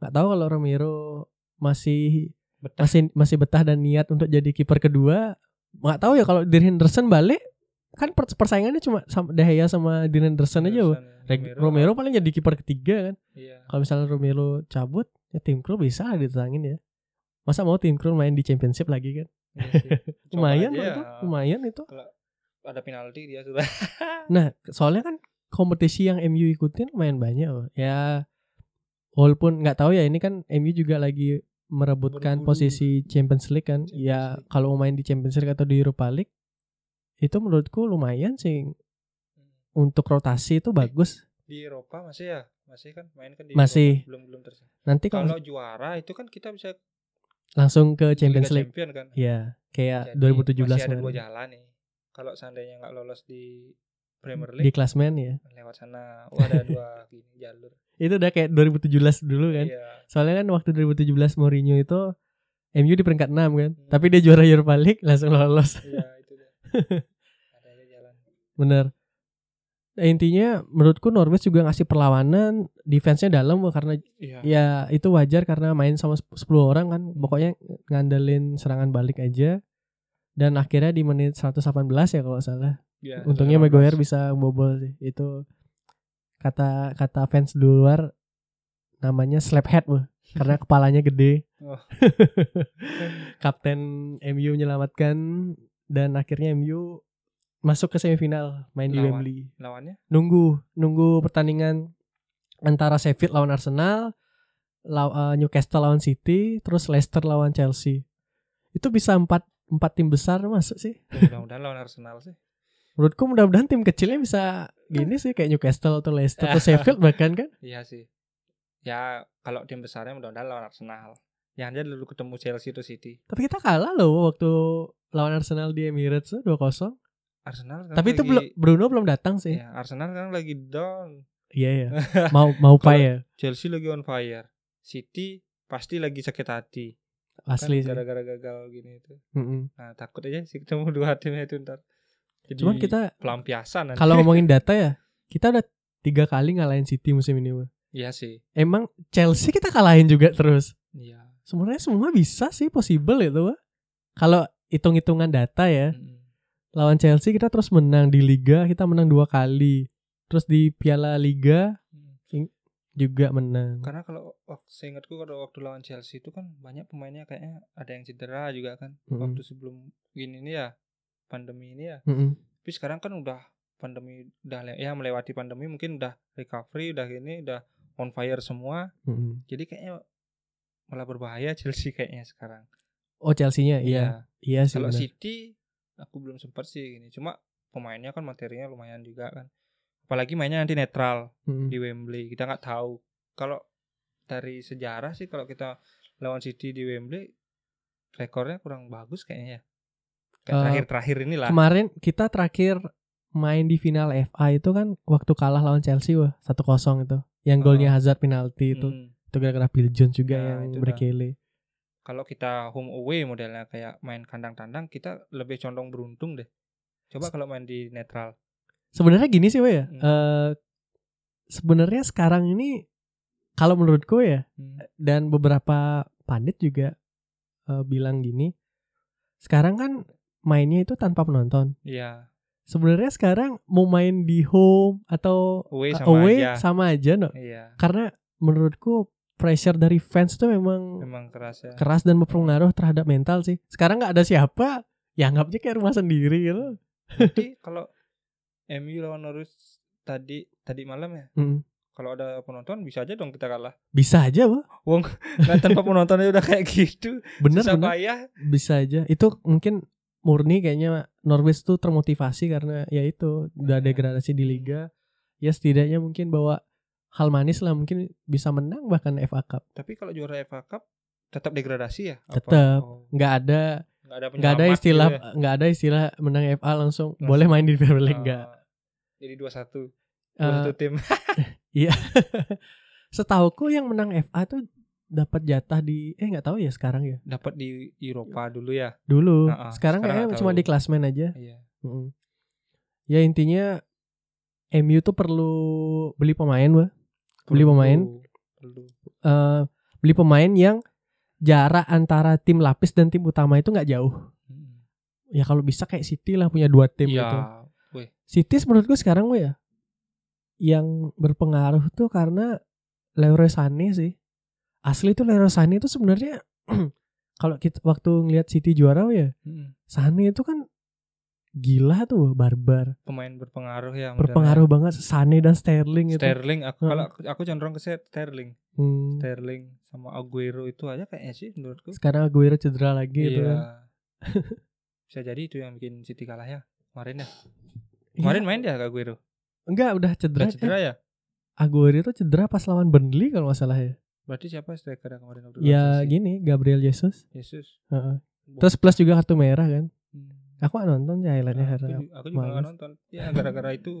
Nggak tahu kalau Romero masih Betah. masih masih betah dan niat untuk jadi kiper kedua nggak tahu ya kalau Dean Henderson balik kan per- persaingannya cuma sama De Gea sama Dean Henderson aja Wak. Henderson, Reg- Romero, paling jadi kiper ketiga kan Iya. kalau misalnya Romero cabut ya tim Krul bisa lah ditentangin ya masa mau tim Krul main di championship lagi kan iya lumayan loh ya. itu lumayan itu Ada penalti dia sudah. nah soalnya kan kompetisi yang MU ikutin lumayan banyak Wak. ya walaupun nggak tahu ya ini kan MU juga lagi merebutkan posisi Champions League kan Champions ya League. kalau mau main di Champions League atau di Europa League itu menurutku lumayan sih untuk rotasi itu bagus di Eropa masih ya, masih kan main kan di Masih. Eropa. belum belum terus. nanti kalau Kalau juara itu kan kita bisa langsung ke Champions Liga League Champion kan. ya kayak Jadi 2017 masih ada dua jalan nih. Kalau seandainya nggak lolos di Premier di League klasmen ya lewat sana, oh ada dua gini jalur. itu udah kayak 2017 dulu kan Iya. soalnya kan waktu 2017 Mourinho itu MU di peringkat 6 kan Hmm. tapi dia juara Europa League langsung lolos Iya. Ada aja jalan. bener Nah, intinya menurutku Norwich juga ngasih perlawanan defense-nya dalam karena Iya. ya itu wajar karena main sama 10 orang kan pokoknya ngandelin serangan balik aja dan akhirnya di menit 118 ya kalau salah Iya, untungnya 18. Maguire bisa bobol sih itu kata kata fans di luar namanya Slaphead wah karena kepalanya gede. Oh. Kapten MU menyelamatkan dan akhirnya MU masuk ke semifinal main di Lawan. Wembley. Lawannya Nunggu nunggu pertandingan antara Sheffield lawan Arsenal, law- eh, Newcastle lawan City, terus Leicester lawan Chelsea. Itu bisa empat empat tim besar masuk sih. ya mudah-mudahan lawan Arsenal sih. Menurutku mudah-mudahan tim kecilnya bisa gini sih kayak Newcastle atau Leicester atau Sheffield bahkan kan. Iya sih. Ya kalau tim besarnya mudah-mudahan lawan Arsenal. Jangan aja dulu ketemu Chelsea atau City. Tapi kita kalah loh waktu lawan Arsenal di Emirates tuh 2-0. Arsenal Tapi itu lagi, belum Bruno belum datang sih. Ya, Arsenal sekarang lagi down. Iya ya. Mau mau ya. Chelsea lagi on fire. City pasti lagi sakit hati. Asli kan sih. gara-gara gagal gini itu. Mm-mm. Nah, takut aja sih ketemu dua tim itu ntar. Jadi Cuman kita pelampiasan nanti. kalau ngomongin data ya, kita udah tiga kali ngalahin City musim ini. Wah. Iya sih. Emang Chelsea kita kalahin juga terus. Iya. Sebenarnya semua bisa sih possible itu. Kalau hitung-hitungan data ya, Mm-mm. lawan Chelsea kita terus menang di Liga, kita menang dua kali. Terus di Piala Liga Mm. juga menang. Karena kalau waktu seingatku kalau waktu lawan Chelsea itu kan banyak pemainnya kayaknya ada yang cedera juga kan. Mm-mm. Waktu sebelum gini ini ya pandemi ini ya. Mm-mm. Tapi sekarang kan udah pandemi udah ya melewati pandemi mungkin udah recovery udah gini udah on fire semua. Mm-mm. Jadi kayaknya malah berbahaya Chelsea kayaknya sekarang. Oh Chelsea-nya, iya, iya sih. Kalau. City aku belum sempat sih gini. Cuma pemainnya kan materinya lumayan juga kan. Apalagi mainnya nanti netral Mm-mm. di Wembley. Kita nggak tahu. Kalau dari sejarah sih kalau kita lawan City di Wembley rekornya kurang bagus kayaknya ya. Kayak Eh, terakhir-terakhir inilah. Kemarin kita terakhir main di final FA itu kan waktu kalah lawan Chelsea wah 1-0 itu. Yang golnya Oh. Hazard penalti itu. Hmm. Itu gara-gara Phil Jones juga Nah, yang dah. Kalau kita home away modelnya kayak main kandang tandang kita lebih condong beruntung deh. Coba kalau main di netral. Sebenarnya gini sih wah ya. Hmm. eh, sebenarnya sekarang ini kalau menurutku ya Hmm. dan beberapa pandit juga eh, bilang gini. Sekarang kan mainnya itu tanpa penonton. Iya. Sebenarnya sekarang mau main di home atau Away eh, sama away aja. sama aja no. Iya. Karena menurutku pressure dari fans tuh memang Memang keras ya. keras dan berpengaruh terhadap mental sih. Sekarang nggak ada siapa, ya anggapnya kayak rumah sendiri gitu. Nanti kalau MU lawan Norwich tadi tadi malam ya. Mm. Kalau ada penonton bisa aja dong kita kalah. Bisa aja, Wah. Nggak tanpa penontonnya udah kayak gitu. Bener Susah bener. payah. Bisa aja. Itu mungkin murni kayaknya Norwich tuh termotivasi karena ya itu udah Hmm. degradasi di liga. Ya setidaknya mungkin bawa hal manis lah mungkin bisa menang bahkan FA Cup. Tapi kalau juara FA Cup tetap degradasi ya? Tetap. Oh, Nggak ada nggak ada nggak ada penyelamat istilah gitu ya? nggak ada istilah menang FA langsung Langsung. boleh main di Premier League nggak. Oh, Jadi 2-1. Eh, Satu tim. Setauku yang menang FA tuh dapat jatah di eh nggak tahu ya sekarang ya. Dapat di Eropa dulu ya. Dulu. Nah, ah, sekarang, sekarang kayaknya cuma tahu. di klasmen aja. Iya. Mm. Ya intinya MU tuh perlu beli pemain, Wah. Beli pemain. Eh, beli pemain yang jarak antara tim lapis dan tim utama itu nggak jauh. Hmm. Ya kalau bisa kayak City lah punya dua tim Iya. gitu. Weh. City menurutku sekarang Wah ya yang berpengaruh tuh karena Leroy Sané sih. Asli tuh Leroy Sané itu sebenarnya kalau kita waktu ngelihat City juara ya, Hmm. Sané itu kan gila tuh barbar. Pemain berpengaruh ya. Berpengaruh banget Sané dan Sterling itu. Sterling. Aku, Heeh. kalau aku, aku cenderung ke Sterling. Hmm. Sterling sama Aguero itu aja kayaknya sih menurutku. Sekarang Aguero cedera lagi itu Iya. kan. Bisa jadi itu yang bikin City kalah ya. Kemarin ya. Iya. Kemarin main dia Aguero. Enggak udah cedera. Udah cedera ya? Aguero itu cedera pas lawan Burnley kalau nggak salah ya. Berarti siapa striker yang kemarin Ya gini Gabriel Jesus. Yesus. Heeh. Terus plus juga kartu merah kan. Aku nggak nonton ya highlightnya aku, karena ju- aku juga males. nonton. Ya gara-gara itu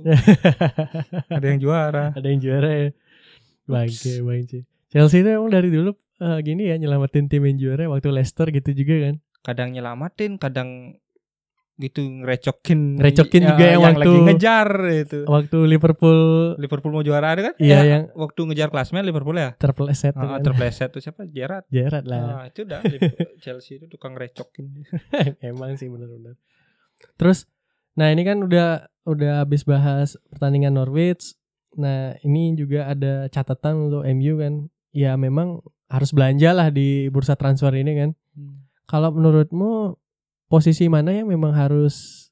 ada yang juara. ada yang juara ya. Bangke, bangke. Chelsea itu emang dari dulu eh, gini ya nyelamatin tim yang juara waktu Leicester gitu juga kan. Kadang nyelamatin, kadang gitu ngerecokin Ngerecokin ya, juga yang waktu- lagi ngejar itu. Waktu Liverpool Liverpool mau juara ada kan? Iya, Eh, yang- waktu ngejar klasmen Liverpool ya. terpleset Ah, kan. terpleset tuh siapa? Gerrard. Gerrard lah. Ah, itu udah Chelsea itu tukang recokin. Emang sih bener-bener. Terus, nah ini kan udah udah habis bahas pertandingan Norwich. Nah ini juga ada catatan untuk MU kan ya memang harus belanja lah di bursa transfer ini kan. Hmm. Kalau menurutmu posisi mana yang memang harus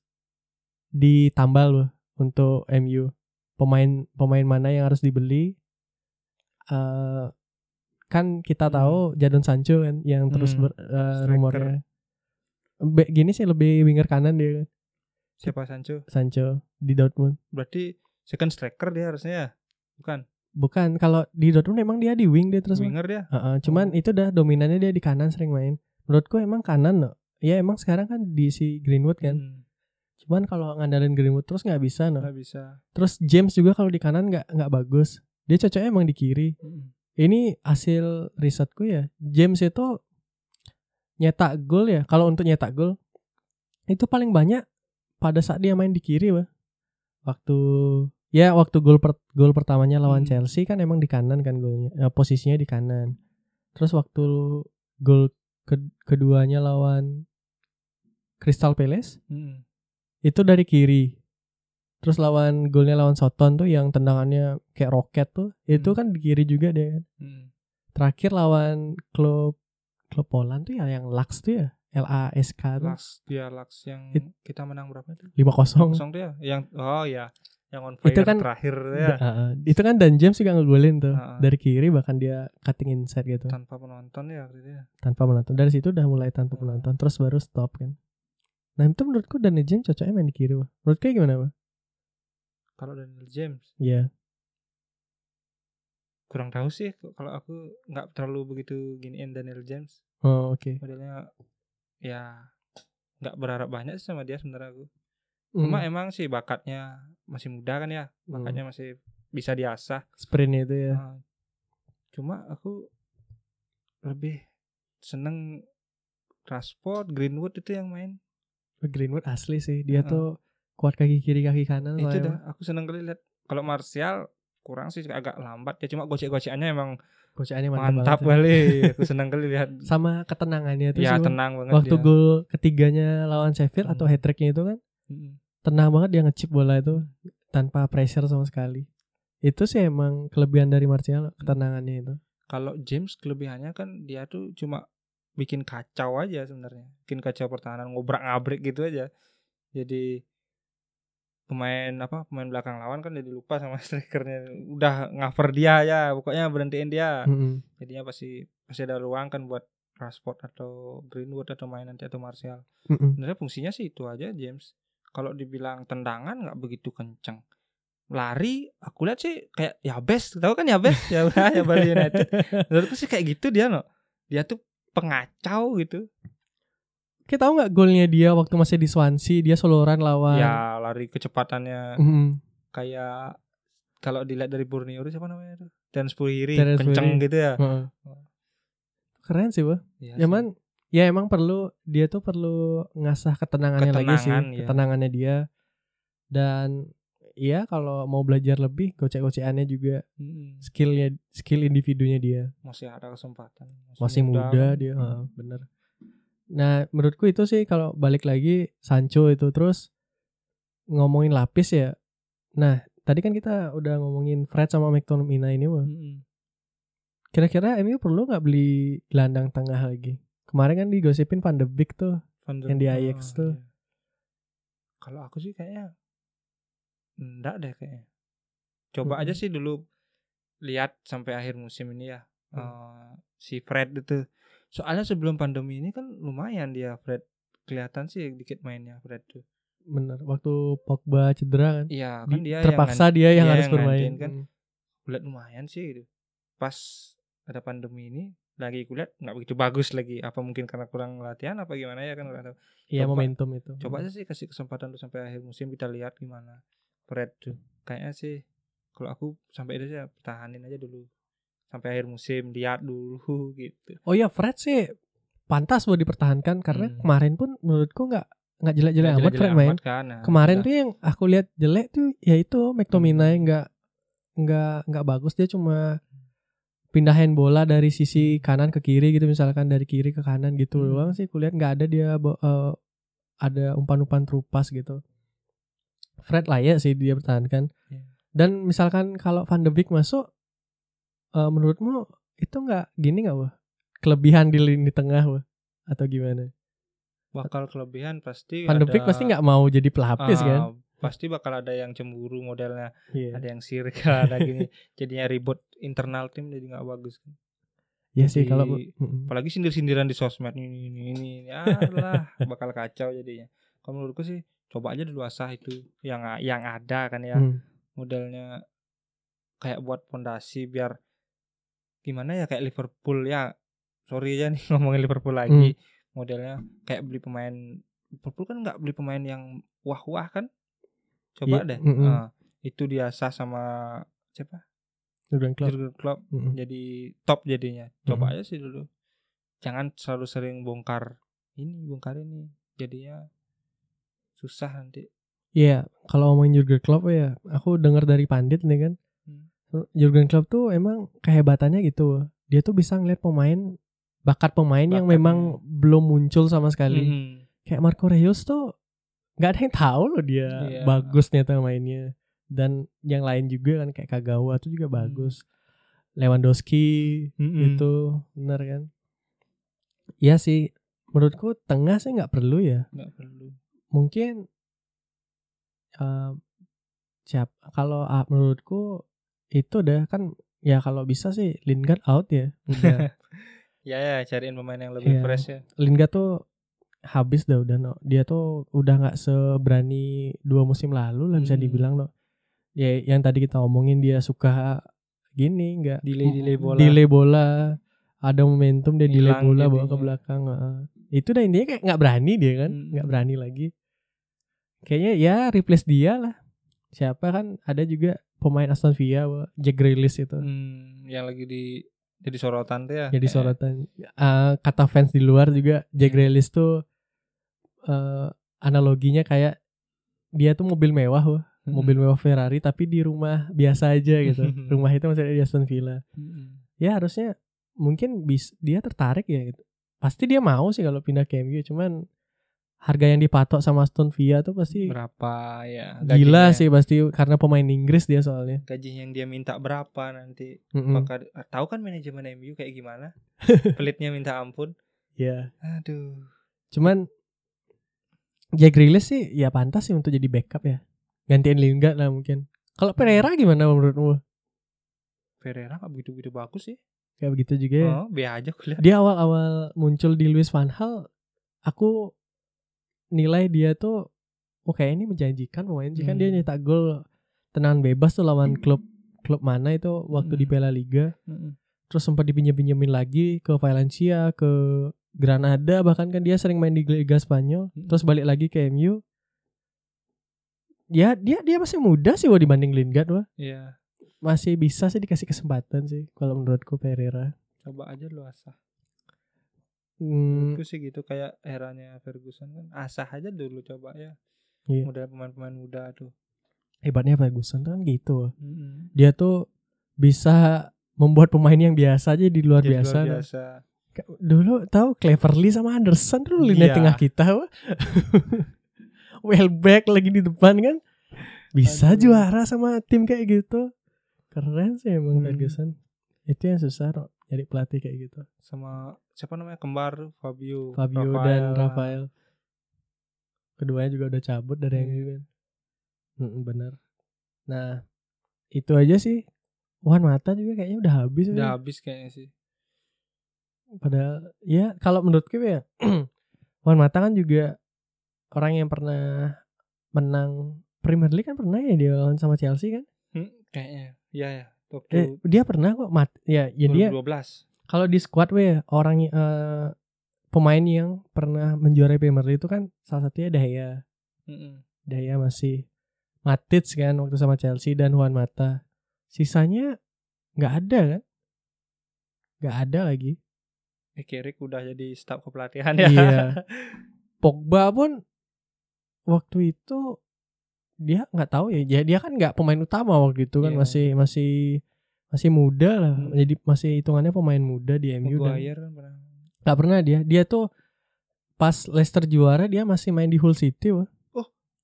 ditambal loh untuk MU? Pemain pemain mana yang harus dibeli? Eh kan kita Hmm. tahu Jadon Sancho kan yang terus Hmm. ber- Striker. rumornya. Be- gini sih lebih winger kanan dia kan, Siapa Sancho? Sancho di Dortmund. Berarti second striker dia harusnya ya? Bukan. Bukan kalau di Dortmund emang dia di wing dia terus. Winger dia. Heeh, cuman Oh. itu dah dominannya dia di kanan sering main. Menurutku emang kanan loh. Ya emang sekarang kan di si Greenwood kan. Hmm, Cuman kalau ngandalin Greenwood terus nggak bisa no. nggak bisa. Terus James juga kalau di kanan nggak nggak bagus. Dia cocoknya emang di kiri. Hmm. Ini hasil risetku ya. James itu nyetak gol ya. Kalau untuk nyetak gol itu paling banyak pada saat dia main di kiri, Wah. Waktu ya waktu gol per, gol pertamanya lawan Hmm. Chelsea kan emang di kanan kan golnya. Eh, posisinya di kanan. Terus waktu gol ke- keduanya lawan Crystal Palace Hmm. itu dari kiri. Terus lawan golnya lawan Soton tuh yang tendangannya kayak roket tuh, itu Hmm. kan di kiri juga dia kan. Hmm. Terakhir lawan klub klub Poland tuh ya yang Laks tuh ya, L A S K tuh Laks dia Laks yang It- kita menang berapa itu? 5-0. Kosong tuh ya? Yang oh ya, yang on Itu fire kan- terakhir ya. Uh, itu kan Dan James juga ngegolin tuh ah. dari kiri bahkan dia cutting inside gitu Tanpa penonton ya itu ya. tanpa menonton. Dari situ udah mulai tanpa Ah. penonton terus baru stop kan. Nah itu menurutku Dan James cocoknya main di kiri Wah. Menurut kayak gimana Wah? Kalau Daniel James Iya. kurang tahu sih kalau aku nggak terlalu begitu giniin Daniel James Oh oke. modelnya ya nggak berharap banyak sih sama dia sebenarnya aku Hmm. cuma emang sih bakatnya masih muda kan ya Hmm. bakatnya masih bisa diasah sprint itu ya. Nah, cuma aku lebih seneng Rashford Greenwood itu yang main Greenwood asli sih. Dia Heeh. tuh kuat kaki kiri kaki kanan. itu dah aku seneng kali lihat kalau Martial kurang sih agak lambat ya cuma gocek-gocekannya emang Kocaannya mantap, mantap, kali aku seneng kali lihat Sama ketenangannya tuh ya sih, tenang banget Waktu dia. gol ketiganya lawan Sheffield atau Hmm. hat tricknya itu kan Mm-mm. tenang banget dia ngechip bola itu tanpa pressure sama sekali. Itu sih emang kelebihan dari Martial ketenangannya itu. kalau James kelebihannya kan dia tuh cuma bikin kacau aja sebenarnya. Bikin kacau pertahanan ngobrak ngabrik gitu aja. Jadi pemain apa pemain belakang lawan kan jadi lupa sama strikernya. Udah ngover dia ya pokoknya berhentiin dia. Mm-mm. jadinya pasti pasti ada ruang kan buat Rashford atau Greenwood atau main nanti atau Martial. Mm-mm. sebenarnya fungsinya sih itu aja James. Kalau dibilang tendangan nggak begitu kenceng. Lari aku lihat sih kayak ya best tahu kan ya best ya udah ya Bali United. Menurutku sih kayak gitu dia no. Dia tuh pengacau gitu Kita tahu nggak golnya dia waktu masih di Swansea dia soloran lawan. ya lari kecepatannya Mm-mm. kayak kalau dilihat dari Borneo itu siapa namanya tuh dan Spuriri kenceng gitu ya Heeh. Keren sih. Iya Ya sih. man, ya emang perlu dia tuh perlu ngasah ketenangannya lagi sih, Ketenangan, ya. ketenangannya dia. Dan ya kalau mau belajar lebih, gocek-gocekannya juga Mm-mm. skillnya, skill individunya dia. masih ada kesempatan Masih muda, kan. dia, heeh, bener. Nah, menurutku itu sih kalau balik lagi Sancho itu terus ngomongin lapis ya. Nah, tadi kan kita udah ngomongin Fred sama McTominay ini, Bang. Mm-mm. Kira-kira MU perlu nggak beli gelandang tengah lagi? Kemarin kan digosipin Van de Beek tuh. Van der- Yang di Ah, Ajax tuh. iya. Kalau aku sih kayaknya enggak deh kayaknya. Coba aja Mm-mm. sih dulu lihat sampai akhir musim ini ya. Hmm. eh, si Fred itu. Soalnya sebelum pandemi ini kan lumayan dia Fred kelihatan sih dikit mainnya Fred tuh. Bener. Waktu Pogba cedera kan. Iya, kan Di- dia terpaksa yang dia yang dia harus yang bermain. kan. Hmm. kulihat lumayan sih gitu. Pas ada pandemi ini lagi kulihat nggak begitu bagus lagi. Apa mungkin karena kurang latihan apa gimana ya kan tahu. Iya momentum itu. Coba aja sih kasih kesempatan tuh sampai akhir musim kita lihat gimana Fred tuh. Kayaknya sih kalau aku sampai itu sih pertahanin aja dulu sampai akhir musim lihat dulu gitu. Oh iya Fred sih pantas buat dipertahankan karena Hmm. kemarin pun menurutku nggak nggak jelek-jelek amat jelek-jelek Fred main. amat kan, nah, Kemarin udah. tuh yang aku lihat jelek tuh ya itu McTominay Hmm. nggak nggak nggak bagus dia cuma pindahin bola dari sisi kanan ke kiri gitu misalkan dari kiri ke kanan gitu Hmm. doang sih kulihat nggak ada dia eh, ada umpan-umpan terupas gitu. Fred layak sih dia pertahankan. Iya. Dan misalkan kalau Van de Beek masuk eh, menurutmu itu nggak gini nggak wah? Kelebihan di lini tengah wah? Atau gimana? Bakal kelebihan pasti Van de Beek ada- pasti nggak mau jadi pelapis ah, kan? pasti bakal ada yang cemburu modelnya. Iya. Ada yang sirik ada gini. Jadinya ribut internal tim jadi nggak bagus kan? Iya sih kalau apalagi sindir-sindiran di sosmed. Ini ini ini alah bakal kacau jadinya. Kalau menurutku sih coba aja dulu asah itu yang yang ada kan ya Hmm. modelnya kayak buat pondasi biar gimana ya kayak Liverpool ya sorry ya nih ngomongin Liverpool lagi modelnya kayak beli pemain Liverpool kan nggak beli pemain yang wah-wah kan coba Iya, deh mm-mm. Nah, itu diasah sama siapa Jurgen Klopp. Jurgen Klopp Mm-mm. jadi top jadinya coba Mhm. aja sih dulu jangan selalu sering bongkar ini bongkar ini jadinya susah nanti Iya, kalau ngomongin Jurgen Klopp ya, aku dengar dari pandit nih kan. Hmm. Jurgen Klopp tuh emang kehebatannya gitu. Dia tuh bisa ngeliat pemain bakat pemain yang Bakatnya. memang belum muncul sama sekali. Mhm. Kayak Marco Reus tuh nggak ada yang tahu loh dia Iya. bagus ternyata mainnya. Dan yang lain juga kan kayak Kagawa tuh juga bagus. Lewandowski Mhm. itu bener kan. Iya sih, menurutku tengah sih nggak perlu ya. nggak perlu mungkin eh siap kalau ah, menurutku itu udah kan ya kalau bisa sih Lingard out ya udah ya ya cariin pemain yang lebih Iya. fresh ya Lingard tuh habis dah udah no. dia tuh udah nggak seberani dua musim lalu lah bisa Hmm. dibilang no ya yang tadi kita omongin dia suka gini nggak Delay-delay bola. delay bola ada momentum dia delay Hilang bola bawa ke belakang heeh. itu dah intinya kayak nggak berani dia kan Hmm. nggak berani lagi kayaknya ya replace dia lah. Siapa kan ada juga pemain Aston Villa Jack Grealish itu. Hmm, yang lagi di jadi sorotan tuh ya? Jadi Eh, sorotan. Eh, kata fans di luar juga Jack Hmm. Grealish tuh eh, analoginya kayak dia tuh mobil mewah wah. mm, mobil mewah Ferrari tapi di rumah biasa aja gitu. Rumah itu masih ada di Aston Villa. Mm, ya harusnya mungkin bis dia tertarik ya gitu. Pasti dia mau sih kalau pindah ke MU cuman harga yang dipatok sama Aston Villa tuh pasti berapa ya gila gajinya- sih pasti karena pemain Inggris dia soalnya. gaji yang dia minta berapa nanti Mm-mm. Apakah tahu kan manajemen MU kayak gimana pelitnya minta ampun Ya, aduh cuman Jack Grealish sih ya pantas sih untuk jadi backup ya. Gantiin Lingard lah mungkin. Kalau Pereira gimana menurutmu? Pereira nggak begitu begitu bagus sih Kayak begitu juga ya. oh be aja kuliah Dia awal-awal muncul di Luis van Gaal, aku nilai dia tuh oh kayak ini menjanjikan pemain sih kan dia Hmm. nyetak gol tenangan bebas tuh lawan klub klub mana itu waktu di Hmm. Piala Liga. Mm-mm. Terus sempat dipinjem-pinjemin lagi ke Valencia, ke Granada bahkan kan dia sering main di Liga Spanyol. Hmm. Terus balik lagi ke MU. Ya dia dia masih muda sih wah dibanding Lingard wah. Iya Masih bisa sih dikasih kesempatan sih kalau menurutku Pereira. coba aja lu asah Hmm, sih gitu kayak eranya Ferguson kan asah aja dulu coba ya Iya. model pemain-pemain muda tuh hebatnya Ferguson kan gitu. Mm-mm. Dia tuh bisa membuat pemain yang biasa aja di luar Jadi biasa. luar biasa Ka- Dulu tahu Cleverly sama Anderson dulu lini Iya. tengah kita wah. Welbeck lagi di depan kan. Bisa Aduh. juara sama tim kayak gitu. Keren sih emang Hmm. Ferguson. Itu yang susah Ro, jadi pelatih kayak gitu. sama siapa namanya kembar Fabio Fabio dan Rafael. Keduanya juga udah cabut dari Iya. MU kan. Mm, bener. Nah, itu aja sih. Wan Mata juga kayaknya udah habis. udah ya. habis kayaknya sih Padahal ya kalau menurutku ya Wan Mata kan juga orang yang pernah menang Premier League kan pernah ya dia lawan sama Chelsea kan? Hmm, kayaknya ya ya Eh, waktu dia pernah kok mat ya ya dia 2012 kalau di squad we orang eh, pemain yang pernah menjuarai Premier League itu kan salah satunya Dahya. Mm-mm. Dahya masih Matic kan waktu sama Chelsea dan Juan Mata. Sisanya nggak ada kan? Nggak ada lagi. Eh, Carrick udah jadi staf kepelatihan ya Iya. Pogba pun waktu itu dia nggak tahu ya. Dia, dia kan nggak pemain utama waktu itu kan Iya. masih masih masih muda lah. Hmm. Jadi masih hitungannya pemain muda di MU dan Maguire kan pernah nggak pernah dia. Dia tuh pas Leicester juara dia masih main di Hull City wah.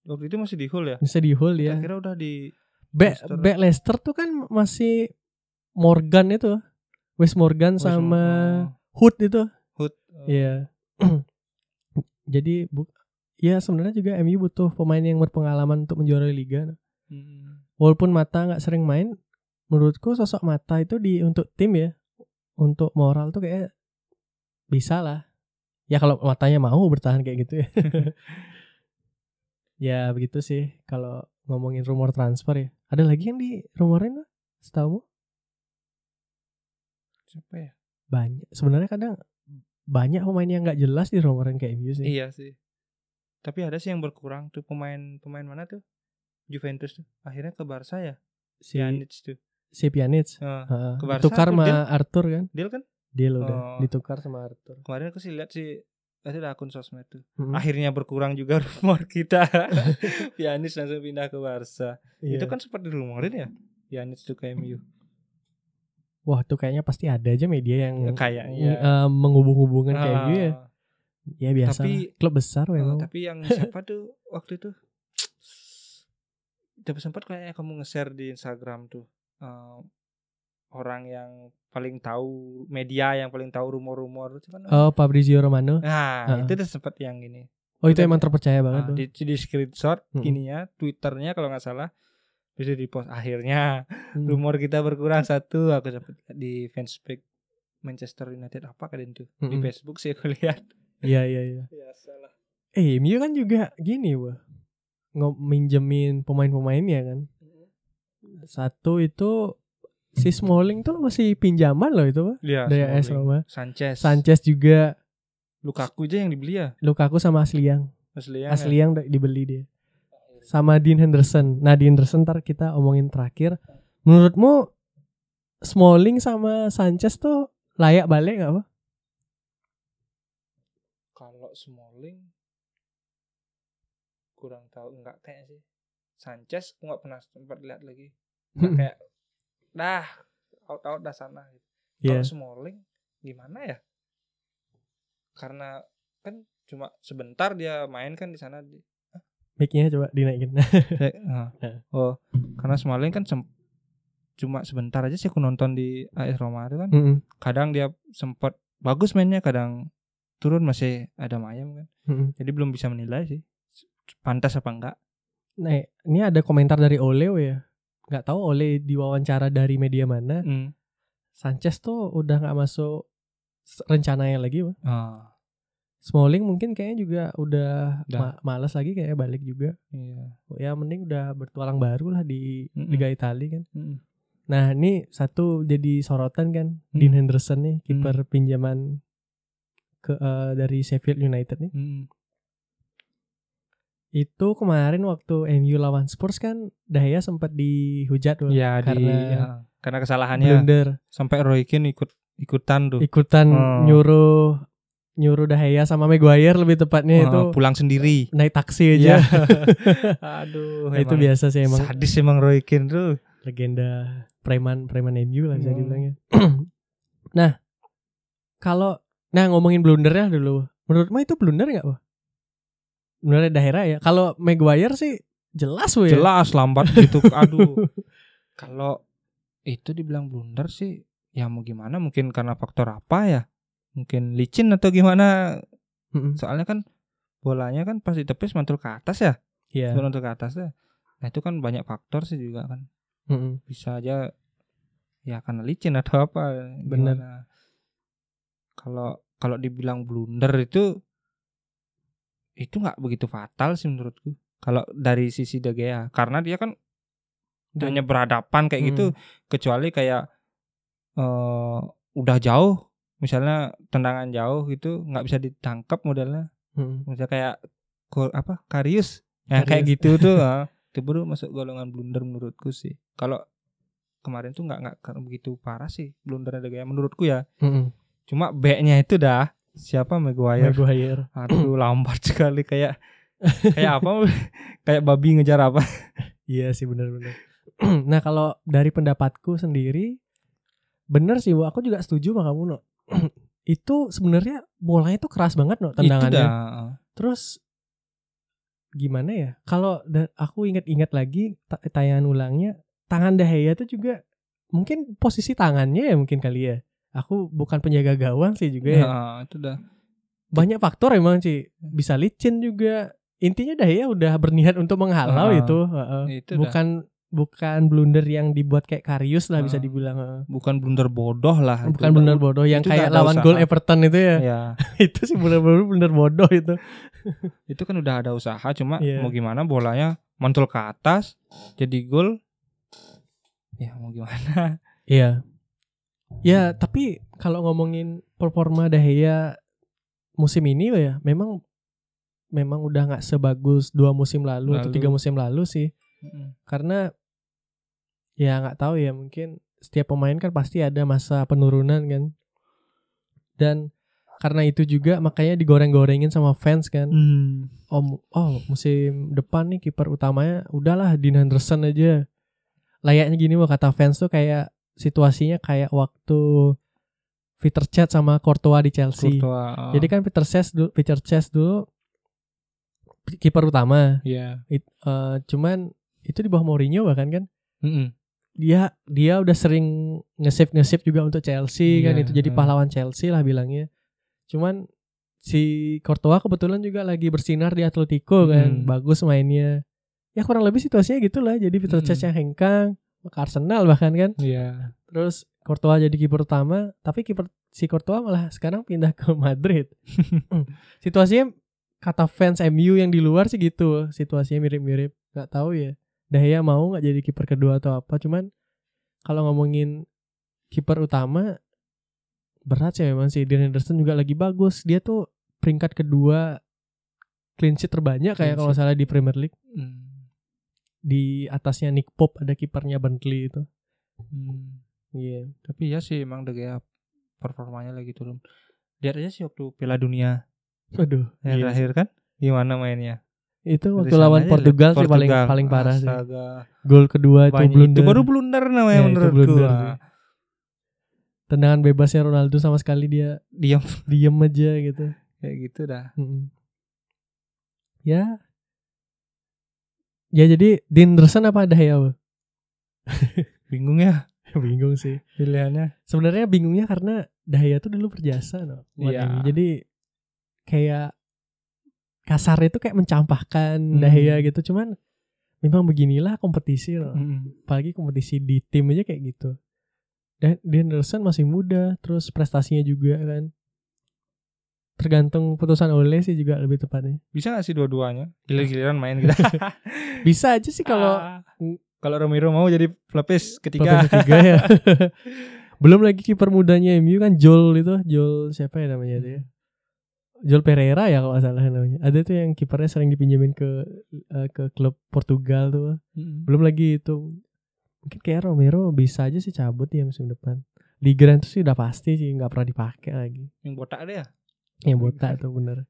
waktu itu masih di Hull ya Bisa di Hull dia. kira udah di Back Leicester. back Leicester tuh kan masih Morgan itu. Wes Morgan Wes sama Morgan. Hood itu. Hood. Iya. Jadi bu ya sebenarnya juga MU butuh pemain yang berpengalaman untuk menjuarai liga. Hmm. Walaupun Mata nggak sering main, menurutku sosok Mata itu di untuk tim ya, untuk moral tuh kayak bisa lah. Ya kalau matanya mau bertahan kayak gitu ya. ya begitu sih kalau ngomongin rumor transfer ya. Ada lagi yang di rumorin lah, setahu Siapa ya? banyak. Sebenarnya kadang banyak pemain yang nggak jelas di rumorin kayak MU sih. Iya sih. Tapi ada sih yang berkurang tuh pemain pemain mana tuh? Juventus tuh. Akhirnya ke Barca ya. Si Pjanic tuh. Nah, Heeh. Ditukar tuh sama dia- Arthur kan? deal kan? Deal udah Oh. ditukar sama Arthur. Kemarin aku sih lihat sih itu ada akun sosmed tuh. Mm-mm. Akhirnya berkurang juga rumor kita. Pjanic langsung pindah ke Barca. Iya. Itu kan sempat dirumorin ya. Pjanic tuh ke MU. Wah tuh kayaknya pasti ada aja media yang Ya, kayaknya. ng- eh, menghubung-hubungkan kayak Ah, gitu ya. Ya biasa. Tapi- Klub besar eh, memang. tapi yang siapa tuh waktu itu Udah sempat kayaknya kamu nge-share di Instagram tuh eh, orang yang paling tahu media yang paling tahu rumor-rumor itu kan Oh Fabrizio Romano. Nah, Heeh. itu udah sempat yang gini. Oh itu udah- emang terpercaya banget tuh. di, di screenshot Mm-mm. ininya Twitternya kalau nggak salah bisa di post akhirnya Hmm. rumor kita berkurang satu aku dapat di fanspage Manchester United apa kan itu di Mm-mm. Facebook sih aku lihat Iya iya iya. biasalah Eh MU kan juga gini wah. Nggak minjemin pemain-pemainnya kan. Satu itu si Smalling tuh masih pinjaman loh itu Pak. Iya, Dari AS. Roma. Sanchez Sanchez juga Lukaku aja yang dibeli ya Lukaku sama Asliang. asli ya Asli yang dibeli dia. Sama Dean Henderson. Nah, Dean Henderson ntar kita omongin terakhir. Menurutmu Smalling sama Sanchez tuh layak balik gak, Pak? kalau Smalling kurang tahu enggak kayak sih Sanchez aku nggak pernah sempat lihat lagi Nggak kayak dah out out dah sana Iya. Kalau Smalling gimana ya? Karena kan cuma sebentar dia main kan di sana. di- Mic-nya coba dinaikin. Nah. Heeh. Oh, karena Smalling kan sem- cuma sebentar aja sih aku nonton di AS Roma itu kan. Mm-mm. Kadang dia sempat bagus mainnya, kadang turun masih ada mayam kan. Mm-mm. Jadi belum bisa menilai sih pantas apa enggak. Nah, ini ada komentar dari Oleo ya. Nggak tahu Ole diwawancara dari media mana. Hmm. Sanchez tuh udah nggak masuk rencananya lagi, Pak. Ah, Smalling mungkin kayaknya juga udah Udah. ma- males lagi kayak balik juga. iya. Ya mending udah bertualang baru lah di Mm-mm. Liga Italia kan. Mm-mm. Nah ini satu jadi sorotan kan Hmm. Dean Henderson nih kiper pinjaman ke eh, dari Sheffield United nih. Mm-mm. Itu kemarin waktu MU lawan Spurs kan Dahya sempat dihujat loh Ya di karena ya, karena kesalahannya blunder sampai Roy Keane ikut ikutan tuh. ikutan Oh. nyuruh nyuruh Dahya sama Maguire lebih tepatnya Ah, itu pulang sendiri. naik taksi aja. Iya. Aduh, itu emang biasa sih emang sadis emang Roy Keane tuh. legenda preman preman MU lah bisa Hmm. dibilangnya. nah, kalau nah ngomongin blundernya dulu. Menurutmu itu blunder nggak, Wah? Blunder daerah ya. Kalau Maguire sih jelas woy. ya. Jelas lambat gitu. Aduh. Kalau itu dibilang blunder sih ya mau gimana mungkin karena faktor apa ya? Mungkin licin atau gimana? Mm-mm. Soalnya kan bolanya kan pas ditepis mantul ke atas ya. Iya. Mantul ke atas ya. Nah, itu kan banyak faktor sih juga kan. Mm-mm. Bisa aja ya karena licin atau apa. Bener. Kalau kalau dibilang blunder itu itu nggak begitu fatal sih menurutku. Kalau dari sisi De Gea karena dia kan Dan- hanya berhadapan kayak Hmm. gitu kecuali kayak eh udah jauh misalnya tendangan jauh gitu nggak bisa ditangkap modelnya Mm-mm. misalnya kayak gol apa Karius ya kayak gitu tuh ah. itu baru masuk golongan blunder menurutku sih kalau kemarin tuh nggak nggak begitu parah sih blundernya De Gea menurutku ya Mm-mm. cuma backnya itu dah siapa Maguire Maguire. aduh lambat sekali kayak kayak apa kayak babi ngejar apa Iya sih benar-benar. nah kalau dari pendapatku sendiri, bener sih, Wo. aku juga setuju sama kamu, no. itu sebenarnya bolanya tuh keras banget, no, itu tendangannya. Terus gimana ya? Kalau aku ingat-ingat lagi ta- tayangan ulangnya, tangan Dahaya tuh juga mungkin posisi tangannya ya mungkin kali ya aku bukan penjaga gawang sih juga ya. Nah, itu dah. Banyak faktor emang sih. Bisa licin juga. Intinya dah ya udah berniat untuk menghalau Ah, itu. heeh. itu dah. bukan bukan blunder yang dibuat kayak Karius lah bisa Ah. dibilang. heeh. Bukan blunder bodoh lah. itu. Bukan blunder bodoh yang itu kayak lawan usaha. gol Everton itu ya. Ya, itu sih bener-bener blunder bodoh itu. itu kan udah ada usaha cuma Iya. mau gimana bolanya mantul ke atas jadi gol. Ya mau gimana? Iya. Ya, tapi kalau ngomongin performa Dahlia musim ini ya, memang memang udah nggak sebagus dua musim lalu, atau Lalu. tiga musim lalu sih. Karena ya nggak tahu ya, mungkin setiap pemain kan pasti ada masa penurunan kan. Dan karena itu juga makanya digoreng-gorengin sama fans kan. Hmm. Oh, oh musim depan nih kiper utamanya udahlah Dean Henderson aja. Layaknya gini loh kata fans tuh kayak situasinya kayak waktu Peter Cech sama Courtois di Chelsea. Courtois, oh. Jadi kan Peter Cech dulu, Peter Cech dulu kiper utama. Iya. It- eh, cuman itu di bawah Mourinho bahkan kan Mm-mm. dia dia udah sering nge-save nge-save juga untuk Chelsea kan Iya, itu jadi iya. pahlawan Chelsea lah bilangnya. Cuman si Courtois kebetulan juga lagi bersinar di Atletico kan, Hmm. bagus mainnya. Ya kurang lebih situasinya gitulah. Jadi Peter Cech Hmm. yang hengkang Arsenal bahkan kan. Iya. Terus Courtois jadi kiper utama, tapi kiper si Courtois malah sekarang pindah ke Madrid. Hmm. Situasinya kata fans MU yang di luar sih gitu, situasinya mirip-mirip. Gak tahu ya. Dahya mau nggak jadi kiper kedua atau apa? Cuman kalau ngomongin kiper utama berat sih memang sih. Dean Henderson juga lagi bagus. Dia tuh peringkat kedua clean sheet terbanyak kayak kalau salah di Premier League. Hmm. Di atasnya Nick Pope ada kipernya Bentley itu. Hmm. Iya. Tapi ya sih emang De Gea performanya lagi turun. Lihat aja sih waktu Piala Dunia Aduh. yang iya. terakhir kan gimana mainnya. Itu waktu sana lawan Portugal lihat sih paling Portugal. paling parah sih. Astaga. Gol kedua itu Banyak- blunder. Itu baru blunder namanya Ya, menurutku. blunder Ah, sih. Tendangan bebasnya Ronaldo sama sekali dia Diam diem aja gitu. kayak gitu dah. Mm-mm. Ya. Ya jadi Dinderson apa Dahya? Bro? Bingung ya Bingung sih. pilihannya. Sebenarnya bingungnya karena Dahya tuh dulu berjasa no. buat Iya. Jadi kayak kasar itu kayak mencampakkan Hmm. Dahya gitu. Cuman memang beginilah kompetisi loh. Mm. apalagi kompetisi di tim aja kayak gitu dan Henderson masih muda terus prestasinya juga kan tergantung putusan oleh sih juga lebih tepatnya Bisa gak sih dua-duanya? Giliran-giliran main gitu. bisa aja sih kalau Ah. kalau Romero mau jadi pelapis Ketiga. ketiga. ketiga ya belum lagi kiper mudanya MU kan Joel itu Joel siapa ya namanya itu ya Joel Pereira ya kalau salah namanya ada tuh yang kipernya sering dipinjemin ke eh, ke klub Portugal tuh Mm. belum lagi itu mungkin kayak Romero bisa aja sih cabut ya musim depan di Grand tuh sih udah pasti sih nggak pernah dipakai lagi Yang botak deh ya. yang botak tuh bener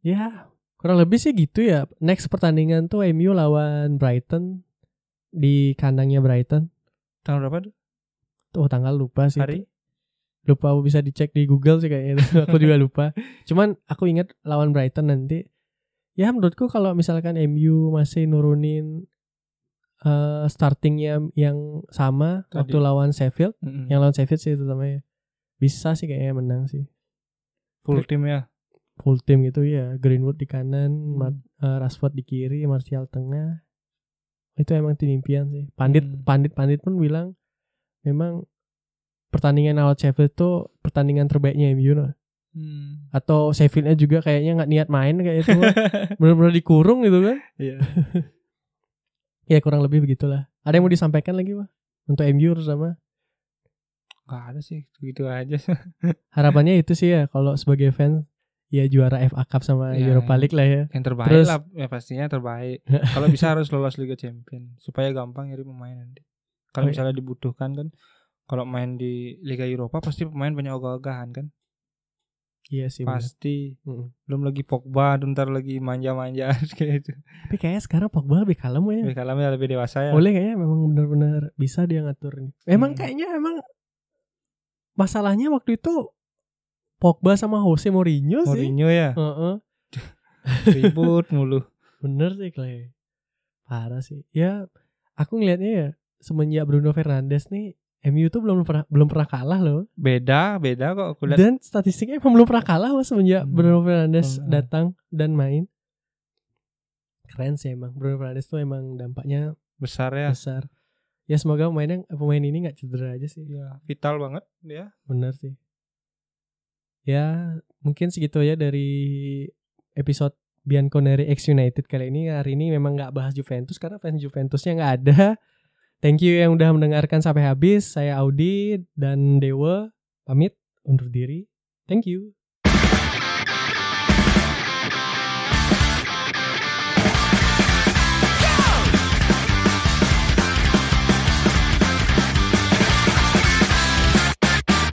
ya kurang lebih sih gitu ya next pertandingan tuh MU lawan Brighton di kandangnya Brighton Tanggal berapa tuh? tuh tanggal lupa sih Hari? lupa bisa dicek di Google sih kayaknya aku juga lupa cuman aku ingat lawan Brighton nanti ya menurutku kalau misalkan MU masih nurunin eh, startingnya yang sama Tadi. waktu lawan Sheffield Mm-mm. yang lawan Sheffield sih terutama ya bisa sih kayaknya menang sih Full tim ya. full tim gitu ya Greenwood di kanan Hmm. Mar- eh, Rashford di kiri Martial tengah itu emang tim impian sih pandit Hmm. pandit pandit pun bilang memang pertandingan awal Sheffield itu pertandingan terbaiknya MU no. Hmm. atau Sheffieldnya juga kayaknya nggak niat main kayak itu mah. bener-bener dikurung gitu kan Iya. ya kurang lebih begitulah ada yang mau disampaikan lagi pak untuk MU terutama Gak ada sih, gitu aja. harapannya itu sih ya kalau sebagai fans ya juara FA Cup sama Ya, Europa League lah ya Yang terbaik Terus- lah, ya pastinya terbaik. Kalau bisa harus lolos Liga Champion supaya gampang nyari pemain nanti. Oh, Kalau iya. misalnya dibutuhkan kan, kalau main di Liga Eropa pasti pemain banyak ogah-ogahan kan. iya sih. Pasti. Mm-mm. Belum lagi Pogba, ntar lagi manja-manjaan kayak itu. tapi kayaknya sekarang Pogba lebih kalem ya Lebih kalamnya lebih dewasa ya. Oleh kayaknya memang benar-benar bisa dia ngatur. Emang Hmm. kayaknya emang masalahnya waktu itu Pogba sama Jose Mourinho sih. Mourinho ya, Heeh. ribut mulu. Bener sih Clay. Parah sih. Ya aku ngelihatnya ya semenjak Bruno Fernandes nih MU tuh belum pernah belum pernah kalah loh. Beda, beda kok aku lihat. Dan statistiknya emang belum pernah kalah loh semenjak Hmm. Bruno Fernandes Hmm. datang dan main. Keren sih emang Bruno Fernandes tuh emang dampaknya Besar ya. besar. Ya semoga pemainnya pemain ini nggak cedera aja sih. Ya, vital banget ya. Bener sih. Ya mungkin segitu ya dari episode Bianconeri X United kali ini. Hari ini memang nggak bahas Juventus karena fans Juventusnya nggak ada. Thank you yang udah mendengarkan sampai habis. Saya Audi dan Dewa pamit undur diri. Thank you.